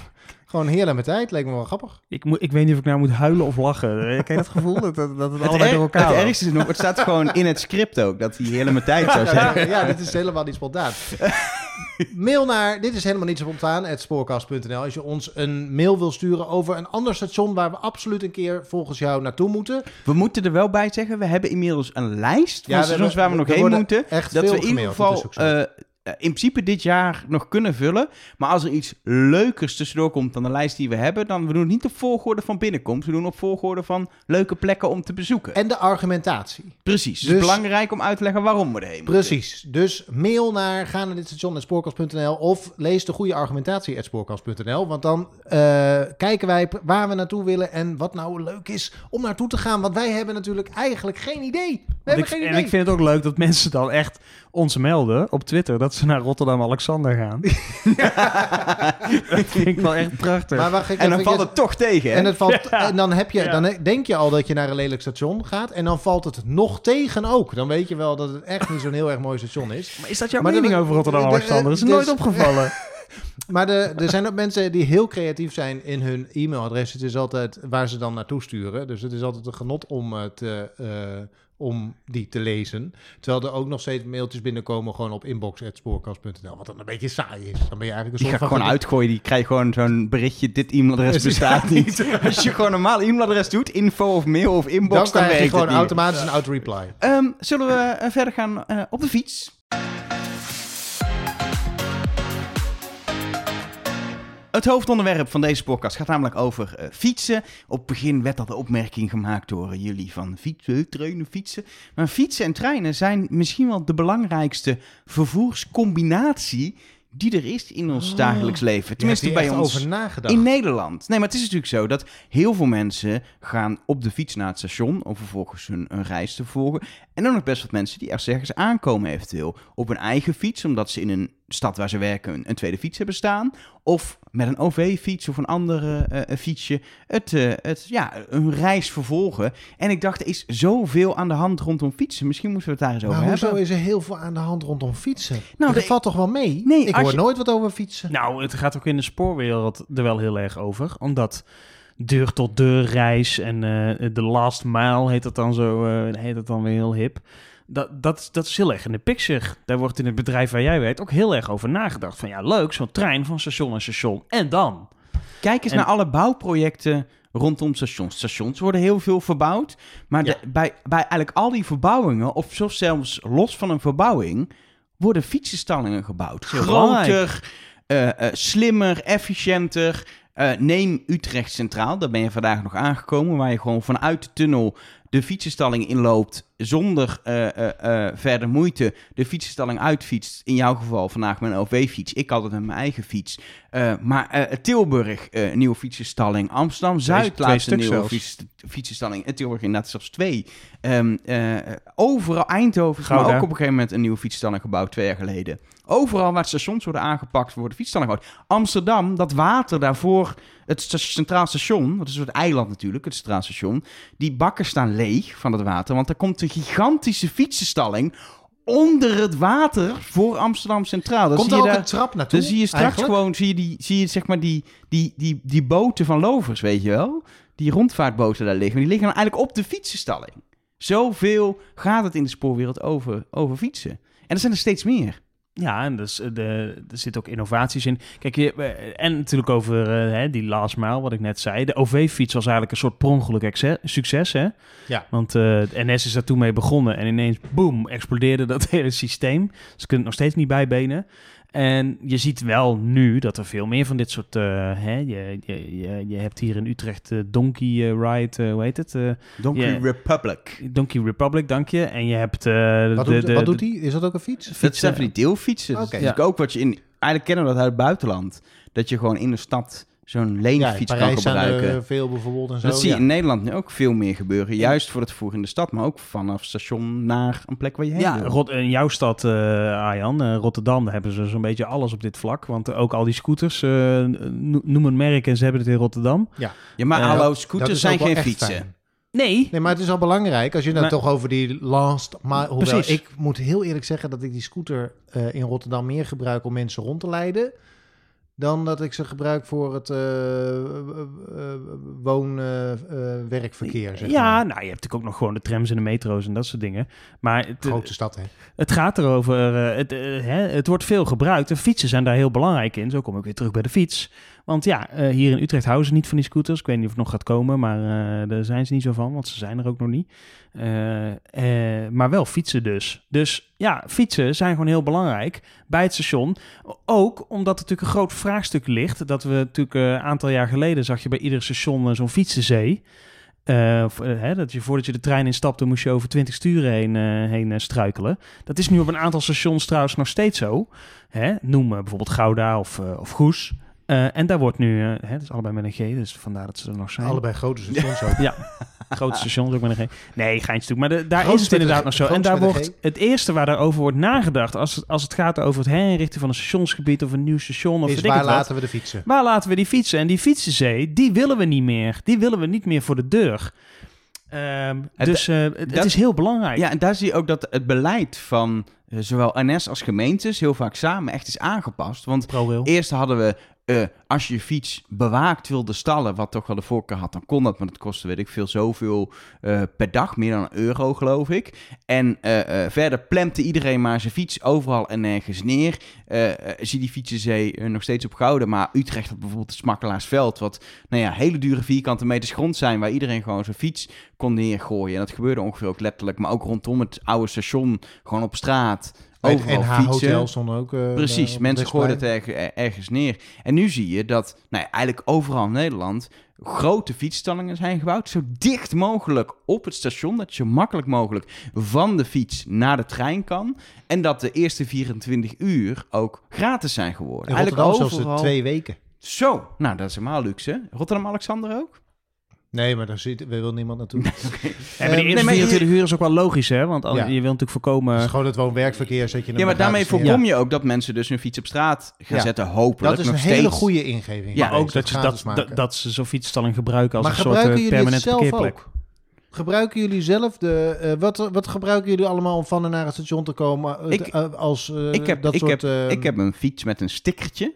gewoon heerlijk met tijd. Leek me wel grappig. Ik, moet, ik weet niet of ik nou moet huilen of lachen. Eh, Ken je dat gevoel? Dat, dat, dat het Het, allebei er- door elkaar het ergste is nog, het staat gewoon in het script ook, dat hij helemaal tijd zou [LAUGHS] Ja, zeggen. ja, dit is helemaal niet spontaan. [LAUGHS] [LAUGHS] Mail naar, dit is helemaal niet spontaan, spoorkast.nl. Als je ons een mail wil sturen over een ander station waar we absoluut een keer volgens jou naartoe moeten. We moeten er wel bij zeggen, we hebben inmiddels een lijst van Ja, we stations waar we nog er heen moeten. Echt Dat we in ieder geval eh, in principe dit jaar nog kunnen vullen. Maar als er iets leukers tussendoor komt dan de lijst die we hebben, dan we doen het niet op volgorde van binnenkomst. We doen op volgorde van leuke plekken om te bezoeken. en de argumentatie. Precies. Het dus- is belangrijk om uit te leggen waarom we erheen moeten. Precies. Dus mail naar ga naar dit station spoorkast.nl of lees de goede argumentatie spoorkast.nl. Want dan eh, kijken wij waar we naartoe willen en wat nou leuk is om naartoe te gaan. Want wij hebben natuurlijk eigenlijk geen idee. We Want hebben ik, geen en idee. ik vind het ook leuk dat mensen dan echt ons melden op Twitter dat ze naar Rotterdam-Alexander gaan. [LAUGHS] dat vind ik wel echt prachtig. Maar wacht, ik En dan valt het toch tegen, hè? En, het valt, [LAUGHS] Ja. en dan, heb je, Ja. dan denk je al dat je naar een lelijk station gaat. En dan valt het nog tegen ook. Dan weet je wel dat het echt niet zo'n heel erg mooi station is. Maar is dat jouw Maar mening over de- Rotterdam-Alexander? Is het dus- nooit opgevallen? [LAUGHS] Maar de, er zijn ook mensen die heel creatief zijn in hun e-mailadres. Het is altijd waar ze dan naartoe sturen. Dus het is altijd een genot om, het, eh, eh, om die te lezen. Terwijl er ook nog steeds mailtjes binnenkomen gewoon op inbox.spoorkast.nl. Wat dan een beetje saai is. Dan ben je eigenlijk een Die soort ga ik van... gewoon uitgooien. Die krijgt gewoon zo'n berichtje. Dit e-mailadres [LAUGHS] bestaat niet. Als je gewoon een normaal e-mailadres doet, info of mail of inbox, Dan dan, krijg je gewoon automatisch een auto-reply. Ehm, zullen we eh, verder gaan eh, op de fiets? Het hoofdonderwerp van deze podcast gaat namelijk over eh, fietsen. Op het begin werd dat de opmerking gemaakt door eh, jullie van fietsen, treinen, fietsen. Maar fietsen en treinen zijn misschien wel de belangrijkste vervoerscombinatie die er is in ons Oh. dagelijks leven. Tenminste bij ons over nagedacht. in Nederland. Nee, maar het is natuurlijk zo dat heel veel mensen gaan op de fiets naar het station om vervolgens hun, reis te volgen. En dan nog best wat mensen die ergens aankomen eventueel op hun eigen fiets, omdat ze in een stad waar ze werken een, een tweede fiets hebben staan. Of met een OV-fiets of een andere eh, eh, fietsje het, eh, het, ja, hun reis vervolgen. En ik dacht, er is zoveel aan de hand rondom fietsen. Misschien moeten we het daar eens over Maar hoezo hebben. is er heel veel aan de hand rondom fietsen? Nou, dat valt toch wel mee? Nee, ik hoor je- nooit wat over fietsen. Nou, het gaat ook in de spoorwereld er wel heel erg over. Omdat deur tot deur reis en eh, de last mile heet dat dan zo, eh, heet dat dan weer heel hip. Dat, dat, dat is heel erg in de picture. Daar wordt in het bedrijf waar jij werkt ook heel erg over nagedacht. Van ja, leuk, zo'n trein van station naar station. En dan? Kijk eens En- naar alle bouwprojecten rondom stations. Stations worden heel veel verbouwd. Maar Ja. de- bij, bij eigenlijk al die verbouwingen, of zelfs los van een verbouwing, worden fietsenstallingen gebouwd. Groter, eh, eh, slimmer, efficiënter. Eh, neem Utrecht Centraal, daar ben je vandaag nog aangekomen, waar je gewoon vanuit de tunnel de fietsenstalling inloopt zonder eh, eh, eh, verder moeite de fietsenstalling uitfietst. In jouw geval vandaag een OV-fiets. Ik altijd met mijn eigen fiets. Maar Tilburg, nieuwe fietsenstalling. Amsterdam-Zuid, laatste nieuwe fiets, fietsenstalling. En Tilburg inderdaad zelfs twee. Ehm, eh, overal, Eindhoven is maar ook op een gegeven moment een nieuwe fietsstalling gebouwd, twee jaar geleden. Overal waar stations worden aangepakt, worden fietsstalling gebouwd. Amsterdam, dat water daarvoor, het Centraal Station, dat is een soort eiland natuurlijk, het Centraal Station, die bakken staan leeg van het water, want er komt een gigantische fietsenstalling onder het water voor Amsterdam Centraal. Dan Komt zie er je ook daar- een trap naartoe? dan zie je straks eigenlijk? gewoon, zie je, die, zie je zeg maar die, die, die, die boten van lovers, weet je wel? Die rondvaartboten daar liggen. Die liggen dan eigenlijk op de fietsenstalling. Zoveel gaat het in de spoorwereld over, over fietsen. En er zijn er steeds meer. Ja, en dus, eh, de, er zitten ook innovaties in. Kijk, je, eh, en natuurlijk over eh, hè, die last mile, wat ik net zei. De OV-fiets was eigenlijk een soort per succes, hè? Ja. Want de NS is daar toen mee begonnen en ineens, boom, explodeerde dat [LAUGHS] hele systeem. Ze kunnen het nog steeds niet bijbenen. En je ziet wel nu dat er veel meer van dit soort... eh, hè, je, je, je, je hebt hier in Utrecht eh, Donkey eh, Ride, hoe heet het? Donkey. Republic. Donkey Republic, dank je. En je hebt... eh, Wat, de, doet, de, wat de- doet hij? Is dat ook een fiets? Dat Fietsen. zijn van die deelfietsen. Dat Oké. is ook wat je in... Eigenlijk kennen we dat uit het buitenland. Dat je gewoon in de stad zo'n Ja, in leenfiets kan Parijs zijn gebruiken. er veel bijvoorbeeld en zo. Dat zie je ja. in Nederland nu ook veel meer gebeuren. Juist voor het vervoer in de stad, maar ook vanaf station naar een plek waar je heen Ja, wil. Rot in jouw stad, eh Arjan, eh, Rotterdam, daar hebben ze zo'n beetje alles op dit vlak. Want ook al die scooters, eh, no- noem een merk en ze hebben het in Rotterdam. Ja, maar Eh, hallo, scooters zijn geen fietsen. fijn. Nee, Nee, maar het is al belangrijk als je het Maar- toch over die last... Maar hoewel, Precies. ik moet heel eerlijk zeggen dat ik die scooter eh, in Rotterdam meer gebruik om mensen rond te leiden... dan dat ik ze gebruik voor het woon-werkverkeer, zeg ja, maar. nou, je hebt natuurlijk ook nog gewoon de trams en de metro's en dat soort dingen. Maar het, Grote stad, hè? het gaat erover, eh, het, eh, hè, het wordt veel gebruikt en fietsen zijn daar heel belangrijk in. Zo kom ik weer terug bij de fiets. Want ja, eh, hier in Utrecht houden ze niet van die scooters. Ik weet niet of het nog gaat komen, maar eh, daar zijn ze niet zo van, want ze zijn er ook nog niet. Eh, maar wel fietsen dus. Dus ja, fietsen zijn gewoon heel belangrijk bij het station. Ook omdat er natuurlijk een groot vraagstuk ligt. Dat we natuurlijk een aantal jaar geleden zag je bij ieder station zo'n fietsenzee. Hè, dat je voordat je de trein instapte, moest je over 20 sturen heen, eh, heen struikelen. Dat is nu op een aantal stations trouwens nog steeds zo. Hè? Noem bijvoorbeeld Gouda of, of Goes. Eh, en daar wordt nu, eh, hè, het is allebei met een G, dus vandaar dat ze er nog zijn. Allebei grote stations ook. [LAUGHS] Ja, grote stations ook met een G. Nee, geintje natuurlijk. Maar de- daar Groots is het inderdaad nog zo. En daar wordt het eerste waar daarover wordt nagedacht... als het, als het gaat over het herinrichten van een stationsgebied... of een nieuw station of Is waar wat. laten we de fietsen? Waar laten we die fietsen? En die fietsenzee, die willen we niet meer. Die willen we niet meer voor de deur. Ehm, Het- dus eh, het, het dat- is heel belangrijk. Ja, en daar zie je ook dat het beleid van zowel NS als gemeentes heel vaak samen echt is aangepast. Want eerst hadden we, eh, als je je fiets bewaakt wilde stallen, wat toch wel de voorkeur had, dan kon dat, maar dat kostte, weet ik veel, zoveel eh, per dag, meer dan een euro geloof ik. En eh, verder plempte iedereen maar zijn fiets overal en nergens neer. Zie die fietsenzee nog steeds op Gouden, maar Utrecht had bijvoorbeeld het Smakkelaarsveld, wat, nou ja, hele dure vierkante meters grond zijn, waar iedereen gewoon zijn fiets kon neergooien. En dat gebeurde ongeveer ook letterlijk, maar ook rondom het oude station, gewoon op straat. Overal NH fietsen. Hotel stond ook... eh, Precies, mensen gooiden het er- ergens neer. En nu zie je dat nou ja, eigenlijk overal in Nederland grote fietsstallingen zijn gebouwd. Zo dicht mogelijk op het station, dat je zo makkelijk mogelijk van de fiets naar de trein kan. En dat de eerste 24 uur ook gratis zijn geworden. In eigenlijk zelfs overal. de twee weken. Zo, nou dat is helemaal luxe. Rotterdam-Alexander ook? Nee, maar daar zit, wil niemand naartoe. [LAUGHS] Ja, maar die Eh, eerste nee, maar je- 24 uur is ook wel logisch, hè? Want al- Ja. je wil natuurlijk Het voorkomen... is gewoon het woon-werkverkeer. Zet je Ja, maar daarmee voorkom je ook dat mensen dus hun fiets op straat gaan Ja. zetten, hopelijk Dat is een hele goede ingeving. Ja, maar ook dat, je, dat, dat, maken. dat ze zo'n fietsstalling gebruiken als maar een soort gebruiken eh, jullie het permanente zelf parkeerplek. ook? Gebruiken jullie zelf de... eh, wat, wat gebruiken jullie allemaal om van en naar het station te komen? eh, Ik- als eh, ik heb, dat ik, soort... heb, eh, ik heb een fiets met een stickertje.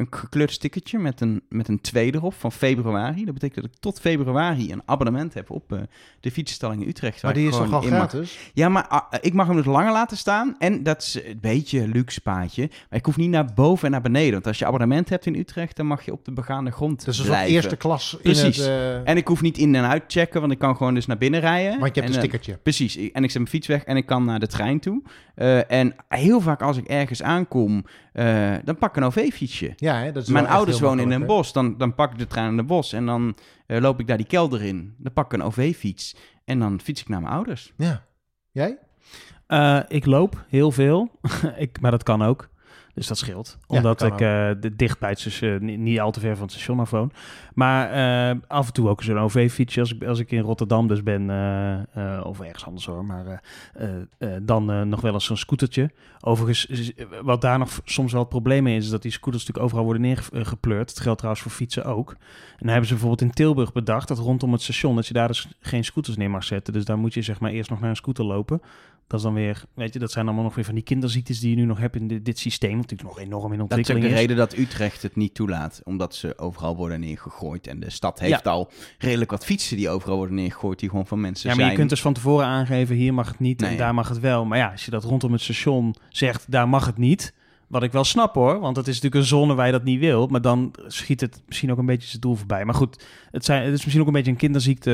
Een gekleurd stickertje met een, met een 2 erop van februari. Dat betekent dat ik tot februari een abonnement heb op eh, de fietsstalling in Utrecht. maar die is toch al mag. gratis? Ja, maar ah, ik mag hem dus langer laten staan. En dat is een beetje een luxe paadje. Maar ik hoef niet naar boven en naar beneden. Want als je abonnement hebt in Utrecht, dan mag je op de begaande grond Dus blijven. eerste klas in Precies. het... eh, En ik hoef niet in en uit te checken, want ik kan gewoon dus naar binnen rijden. want je hebt En, een eh, stickertje. Precies, en ik zet mijn fiets weg en ik kan naar de trein toe. Eh, en heel vaak als ik ergens aankom, eh, dan pak ik een OV-fietsje. Ja, hè, dat is Mijn ouders wonen in een bos, dan, dan pak ik de trein in een bos en dan eh, loop ik daar die kelder in. Dan pak ik een OV-fiets en dan fiets ik naar mijn ouders. Ja. Jij? Eh, ik loop heel veel, [LAUGHS] ik, maar dat kan ook. Dus dat scheelt. Omdat ik eh, de- dicht bij het station, niet, niet al te ver van het station af woon. Maar eh, af en toe ook zo'n OV-fietsje als ik, als ik in Rotterdam dus ben. eh, eh, of ergens anders hoor. Maar eh, eh, eh, dan eh, nog wel eens zo'n scootertje. Overigens, wat daar nog soms wel het probleem mee is... is dat die scooters natuurlijk overal worden neergepleurd. Dat geldt trouwens voor fietsen ook. En dan hebben ze bijvoorbeeld in Tilburg bedacht... dat rondom het station, dat je daar dus geen scooters neer mag zetten. Dus daar moet je zeg maar eerst nog naar een scooter lopen... Dat is dan weer, weet je, dat zijn allemaal nog weer van die kinderziektes die je nu nog hebt in dit, dit systeem. Wat natuurlijk nog enorm in Dat is ook ontwikkeling de is. reden dat Utrecht het niet toelaat. Omdat ze overal worden neergegooid. En de stad heeft al redelijk wat fietsen die overal worden neergegooid. Die gewoon van mensen Ja, maar zijn. je kunt dus van tevoren aangeven, hier mag het niet Nee. en daar mag het wel. Maar ja, als je dat rondom het station zegt, daar mag het niet. Wat ik wel snap hoor, want het is natuurlijk een zone waar je dat niet wil. Maar dan schiet het misschien ook een beetje zijn doel voorbij. Maar goed, het, zijn, het is misschien ook een beetje een kinderziekte.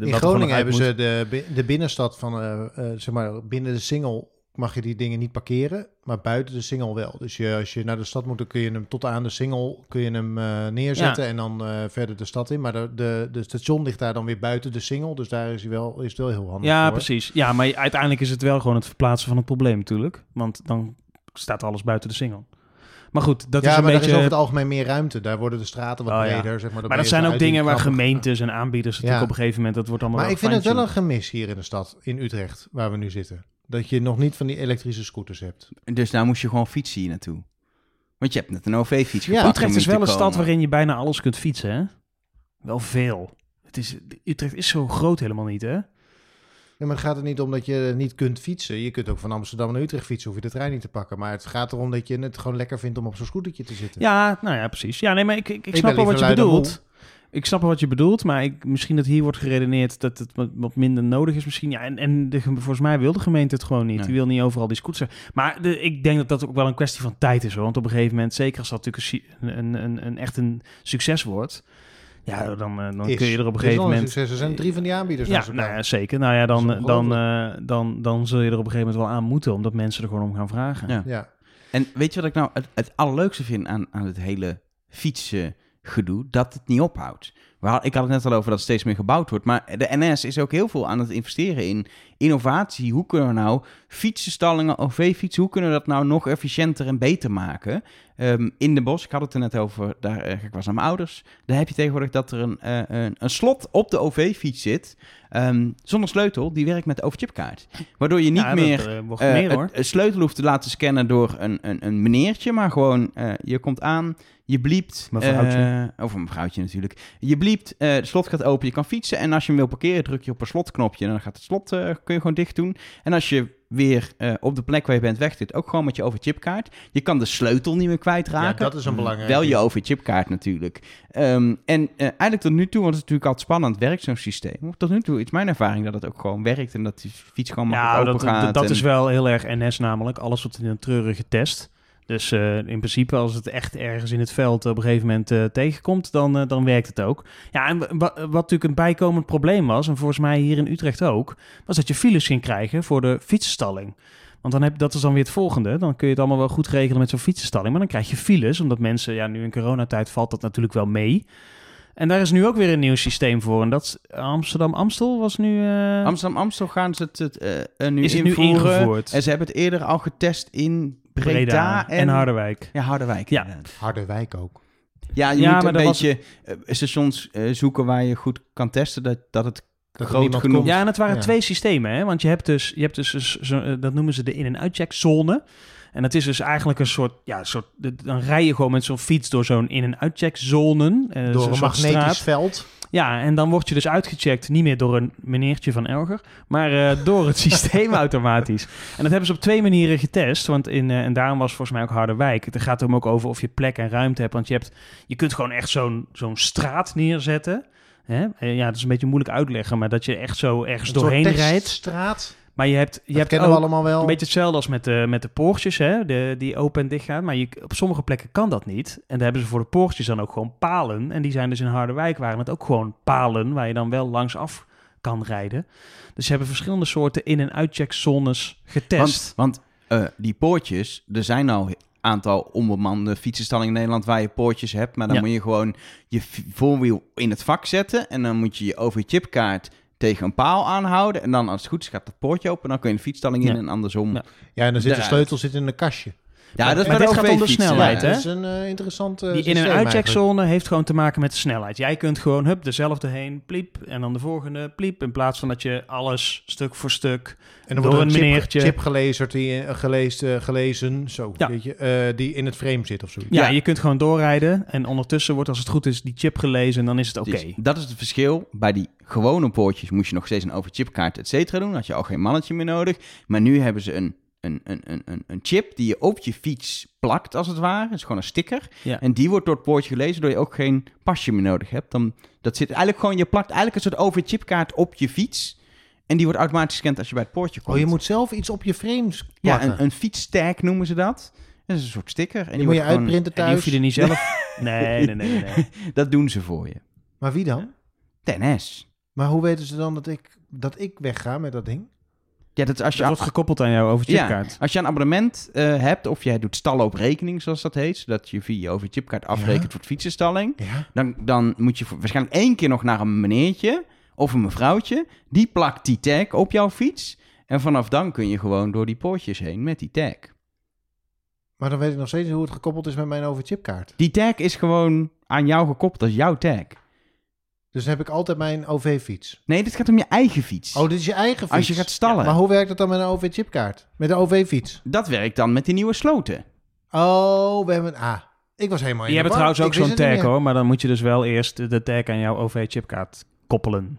eh, In Groningen hebben moet. ze de, de binnenstad van, eh, eh, zeg maar, binnen de Singel mag je die dingen niet parkeren, maar buiten de Singel wel. Dus je, als je naar de stad moet, dan kun je hem tot aan de Singel kun je hem neerzetten en dan verder de stad in. Maar de, de, de station ligt daar dan weer buiten de Singel, dus daar is, hij wel, is het wel heel handig Ja, voor. precies. Ja, maar uiteindelijk is het wel gewoon het verplaatsen van het probleem natuurlijk. Want dan staat alles buiten de single. Maar goed, dat ja, is een maar beetje... is over het algemeen meer ruimte. Daar worden de straten wat Oh, ja. breder. Zeg maar, maar dat zijn ook dingen waar gemeentes en aanbieders natuurlijk Ja. op een gegeven moment... dat wordt allemaal Maar ik vind het wel een gemis hier in de stad, in Utrecht, waar we nu zitten. Dat je nog niet van die elektrische scooters hebt. Dus daar moest je gewoon fietsen hier naartoe. Want je hebt net een OV-fiets Ja. Utrecht is wel een stad waarin je bijna alles kunt fietsen, hè? Wel veel. Het is, Utrecht is zo groot helemaal niet, hè? Ja, maar het gaat er niet om dat je niet kunt fietsen. Je kunt ook van Amsterdam naar Utrecht fietsen, hoef je de trein niet te pakken. Maar het gaat erom dat je het gewoon lekker vindt om op zo'n scootertje te zitten. Ja, nou ja, precies. Ja, nee, maar ik, ik, snap wel wat je bedoelt. Ik snap wel wat je bedoelt, maar ik, misschien dat hier wordt geredeneerd dat het wat, wat minder nodig is misschien. Ja, en, en de, volgens mij wil de gemeente het gewoon niet. Nee. Die wil niet overal die scooters. Maar de, ik denk dat dat ook wel een kwestie van tijd is, hoor. Want op een gegeven moment, zeker als dat natuurlijk een, een, een, een, echt een succes wordt... Ja, dan, eh, dan Is. kun je er op een gegeven moment... succes. Er zijn drie van die aanbieders. Ja, nou ja, zeker. Nou ja, dan, dan, eh, dan, dan zul je er op een gegeven moment wel aan moeten, omdat mensen er gewoon om gaan vragen. Ja. ja. En weet je wat ik nou het, het allerleukste vind aan, aan het hele fietsengedoe? Dat het niet ophoudt. Ik had het net al over dat steeds meer gebouwd wordt. Maar de NS is ook heel veel aan het investeren in innovatie. Hoe kunnen we nou fietsenstallingen, OV-fietsen, hoe kunnen we dat nou nog efficiënter en beter maken? Ehm, in de bos, ik had het er net over, daar, eh, ik was naar mijn ouders. Daar heb je tegenwoordig dat er een, eh, een, een slot op de OV-fiets zit. ehm, zonder sleutel, die werkt met de overchipkaart. Waardoor je niet Ja, meer eh, meer, het- het sleutel hoeft te laten scannen door een, een, een meneertje, maar gewoon je komt aan, je bliept. Mevrouwtje. eh, of een mevrouwtje natuurlijk. Je bliept, eh de slot gaat open, je kan fietsen. En als je hem wil parkeren, druk je op een slotknopje en dan gaat het slot, eh, kun je gewoon dicht doen. En als je weer eh, op de plek waar je bent weg zit, ook gewoon met je overchipkaart. Je kan de sleutel niet meer kwijtraken. Ja, dat is een belangrijk Wel je overchipkaart natuurlijk. Ehm, en eh, eigenlijk tot nu toe, want het is natuurlijk altijd spannend, werkt zo'n systeem. Tot nu toe is mijn ervaring dat het ook gewoon werkt en dat die fiets gewoon makkelijk Ja, open dat, gaat. dat, dat en- is wel heel erg NS namelijk. Alles wordt in een treurige test. Dus eh, in principe, als het echt ergens in het veld op een gegeven moment eh, tegenkomt, dan, eh, dan werkt het ook. Ja, en wa- wa- wat natuurlijk een bijkomend probleem was, en volgens mij hier in Utrecht ook, was dat je files ging krijgen voor de fietsenstalling. Want dan heb, dat is dan weer het volgende. Dan kun je het allemaal wel goed regelen met zo'n fietsenstalling. Maar dan krijg je files, omdat mensen, ja, nu in coronatijd valt dat natuurlijk wel mee. En daar is nu ook weer een nieuw systeem voor. En dat is Amsterdam-Amstel was nu... eh, Amsterdam-Amstel gaan ze het, het eh, eh, nu is het nu ingevoerd. En ze hebben het eerder al getest in Breda, Breda en, en Harderwijk. Ja, Harderwijk. Ja. Harderwijk ook. Ja, je Ja, moet maar een was- beetje eh, stations eh, zoeken waar je goed kan testen dat, dat het Dat groot genoeg... komt. Ja, en het waren Ja. twee systemen, hè? Want je hebt dus, je hebt dus, zo- eh, dat noemen ze de in- en uitcheckzone. En dat is dus eigenlijk een soort, ja, soort, dan rij je gewoon met zo'n fiets door zo'n in- en uitcheckzone. eh, Door een magnetisch straat. veld. Ja, en dan word je dus uitgecheckt, niet meer door een meneertje van Elger, maar eh, [LAUGHS] door het systeem [LAUGHS] automatisch. En dat hebben ze op twee manieren getest, want in, eh, en daarom was volgens mij ook Harderwijk. Het gaat er ook over of je plek en ruimte hebt, want je, hebt, je kunt gewoon echt zo'n zo'n straat neerzetten. Hè? Ja, dat is een beetje moeilijk uitleggen, maar dat je echt zo ergens Een doorheen rijdt. teststraat. Maar je hebt, je Dat hebt kennen ook we allemaal wel. een beetje hetzelfde als met de, met de poortjes, hè? De, die open en dicht gaan. Maar je, op sommige plekken kan dat niet. En daar hebben ze voor de poortjes dan ook gewoon palen. En die zijn dus in Harderwijk, waren het ook gewoon palen waar je dan wel langs af kan rijden. Dus ze hebben verschillende soorten in- en uitcheckzones getest. Want, want eh, die poortjes, er zijn al een aantal onbemande fietsenstallingen in Nederland waar je poortjes hebt. Maar dan Ja. moet je gewoon je voorwiel in het vak zetten. En dan moet je je OV-chipkaart tegen een paal aanhouden. En dan als het goed is gaat het poortje open. Dan kun je de fietsstalling in Ja. en andersom. Ja. Ja, Ja, en dan zit de sleutel zit in een kastje. dat is maar dit de gaat om de snelheid, ja. hè? Dat is een eh, interessant eh, die in- systeem en eigenlijk. uitcheckzone heeft gewoon te maken met de snelheid. Jij kunt gewoon, hup, dezelfde heen, pliep. En dan de volgende, pliep. In plaats van dat je alles stuk voor stuk En dan door wordt er een een chip, meneertje. chip gelezen, die, eh, gelezen, gelezen zo, Ja. weet je, eh, die in het frame zit of zoiets. Ja, Ja. je kunt gewoon doorrijden en ondertussen wordt als het goed is die chip gelezen en dan is het oké. Dus dat is het verschil. Bij die gewone poortjes moest je nog steeds een overchipkaart, et cetera, doen. Had je al geen mannetje meer nodig. Maar nu hebben ze een, een, een, een, een- een chip die je op je fiets plakt, als het ware. Het is gewoon een sticker. Ja. En die wordt door het poortje gelezen, waardoor je ook geen pasje meer nodig hebt. Dan, dat zit eigenlijk gewoon, je plakt eigenlijk een soort overchipkaart op je fiets. En die wordt automatisch gescand als je bij het poortje komt. Oh, je moet zelf iets op je frames ja, plakken. een, een fietstag noemen ze dat. Dat is een soort sticker. En die moet je gewoon- uitprinten En die thuis. hoef je er niet zelf... [LAUGHS] Nee, nee, nee, nee. nee. [LAUGHS] Dat doen ze voor je. Maar wie dan? TNS. Maar hoe weten ze dan dat ik, dat ik wegga met dat ding? Ja, dat is als je Dat wordt gekoppeld aan jouw overchipkaart. Ja, als je een abonnement eh, hebt of jij doet stallen op rekening, zoals dat heet, zodat je via je overchipkaart afrekent Ja. voor het fietsenstalling, Ja. dan, dan moet je voor- waarschijnlijk één keer nog naar een meneertje of een mevrouwtje. Die plakt die tag op jouw fiets. En vanaf dan kun je gewoon door die poortjes heen met die tag. Maar dan weet ik nog steeds niet hoe het gekoppeld is met mijn OV-chipkaart. Die tag is gewoon aan jou gekoppeld. Dat is jouw tag. Dus dan heb ik altijd mijn OV-fiets. Nee, dit gaat om je eigen fiets. Oh, dit is je eigen fiets? Als je gaat stallen. Maar hoe werkt dat dan met een OV-chipkaart? Met een OV-fiets? Dat werkt dan met die nieuwe sloten. Oh, we hebben... Ah, ik was helemaal in hebben war. trouwens ook zo'n tag hoor, maar dan moet je dus wel eerst de tag aan jouw OV-chipkaart koppelen.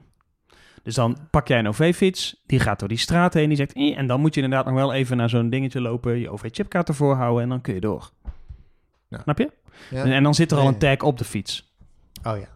Dus dan pak jij een OV-fiets, die gaat door die straat heen, die zegt... "Eh," en dan moet je inderdaad nog wel even naar zo'n dingetje lopen, je OV-chipkaart ervoor houden en dan kun je door. Ja. Snap je? Ja? En, en dan zit er al een tag op de fiets. Oh ja.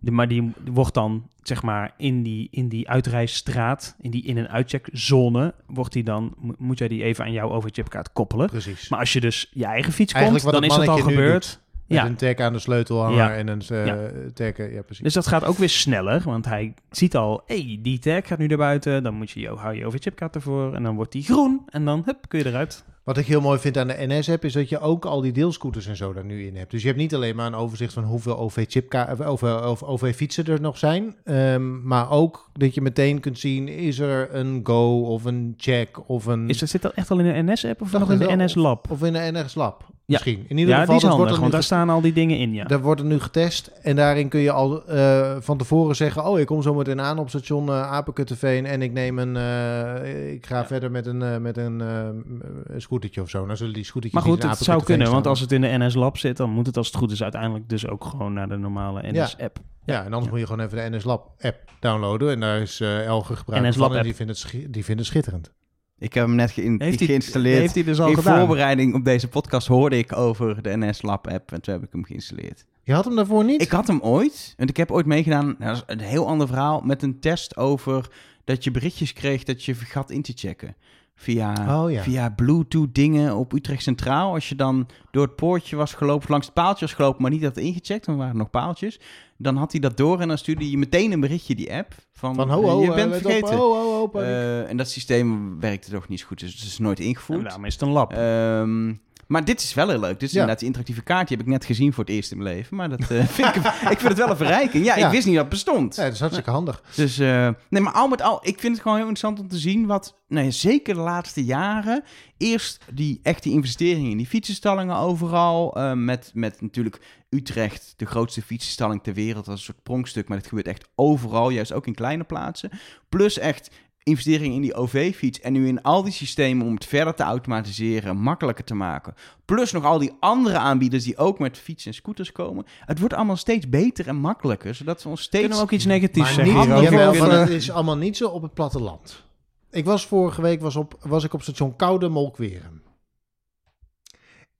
Maar die wordt dan, zeg maar, in die, in die uitreisstraat, in die in- en uitcheckzone, wordt die dan, mo- moet jij die even aan jouw OV-chipkaart koppelen. Precies. Maar als je dus je eigen fiets Eigenlijk komt, dan is dat al gebeurd. Met Ja. een tag aan de sleutelhanger Ja. en een uh, Ja. tag... eh, Ja, precies. Dus dat gaat ook weer sneller, want hij ziet al, hey, die tag gaat nu naar buiten. Dan moet je, hou je OV-chipkaart ervoor en dan wordt die groen en dan, hup, kun je eruit. Wat ik heel mooi vind aan de NS-app is dat je ook al die deelscooters en zo daar nu in hebt. Dus je hebt niet alleen maar een overzicht van hoeveel OV-chipka- of OV-fietsen er nog zijn, ehm, maar ook dat je meteen kunt zien is er een Go of een Check of een Is dat, zit dat echt al in de NS-app of nog in de. NS-lab? of in de NS Lab. Misschien. In ieder Ja, geval die is wordt er want daar staan al die dingen in, ja. Daar wordt nu getest en daarin kun je al eh, van tevoren zeggen: Oh, ik kom zo meteen aan op station uh, Apenkutteveen en ik neem een. Uh, ik ga Ja. verder met een, uh, met een, een scootertje of zo. Nou zullen die scootertjes. Maar goed, het zou kunnen, want als het in de NS-lab zit, dan moet het als het goed is uiteindelijk dus ook gewoon naar de normale NS-app. Ja, en anders Ja. moet je gewoon even de NS Lab app downloaden. En daar is uh, Elge gebruikt NS van en die vindt het, die vindt het schitterend. Ik heb hem net geïn- Heeft hij- geïnstalleerd. Heeft hij dus al in gedaan? voorbereiding op deze podcast hoorde ik over de NS Lab app en toen heb ik hem geïnstalleerd. Je had hem daarvoor niet? Ik had hem ooit, want ik heb ooit meegedaan, nou, dat is een heel ander verhaal, met een test over dat je berichtjes kreeg dat je vergat in te checken. Via, Oh ja. via Bluetooth dingen op Utrecht Centraal. Als je dan door het poortje was gelopen, langs het paaltje was gelopen, maar niet had ingecheckt, dan waren er nog paaltjes. Dan had hij dat door en dan stuurde je meteen een berichtje, die app, van, Van ho, eh, ho, je eh, bent vergeten. ho, ho. Eh, en dat systeem werkte toch niet zo goed, dus het is nooit ingevoerd. daarom is het een lab. Ehm, maar dit is wel heel leuk. Dit is Ja. inderdaad die interactieve kaart. Die heb ik net gezien voor het eerst in mijn leven. Maar dat, eh, [LAUGHS] vind ik, ik vind het wel een verrijking. Ja, Ja. ik wist niet dat het bestond. ja, dat is hartstikke handig. Dus, eh, nee, maar al met al, ik vind het gewoon heel interessant om te zien wat, nou ja, zeker de laatste jaren, eerst die echte investeringen in die fietsenstallingen overal, eh, met, met natuurlijk Utrecht, de grootste fietsenstalling ter wereld, als een soort pronkstuk, maar het gebeurt echt overal, juist ook in kleine plaatsen. Plus echt investeringen in die OV-fiets en nu in al die systemen om het verder te automatiseren, makkelijker te maken. Plus nog al die andere aanbieders die ook met fietsen en scooters komen. Het wordt allemaal steeds beter en makkelijker, zodat we ons steeds... Kunnen we ook iets negatiefs Maar zeggen niet, jawel, maar dat is allemaal niet zo op het platteland. Ik was vorige week was op, was ik op station Koude Molkweren.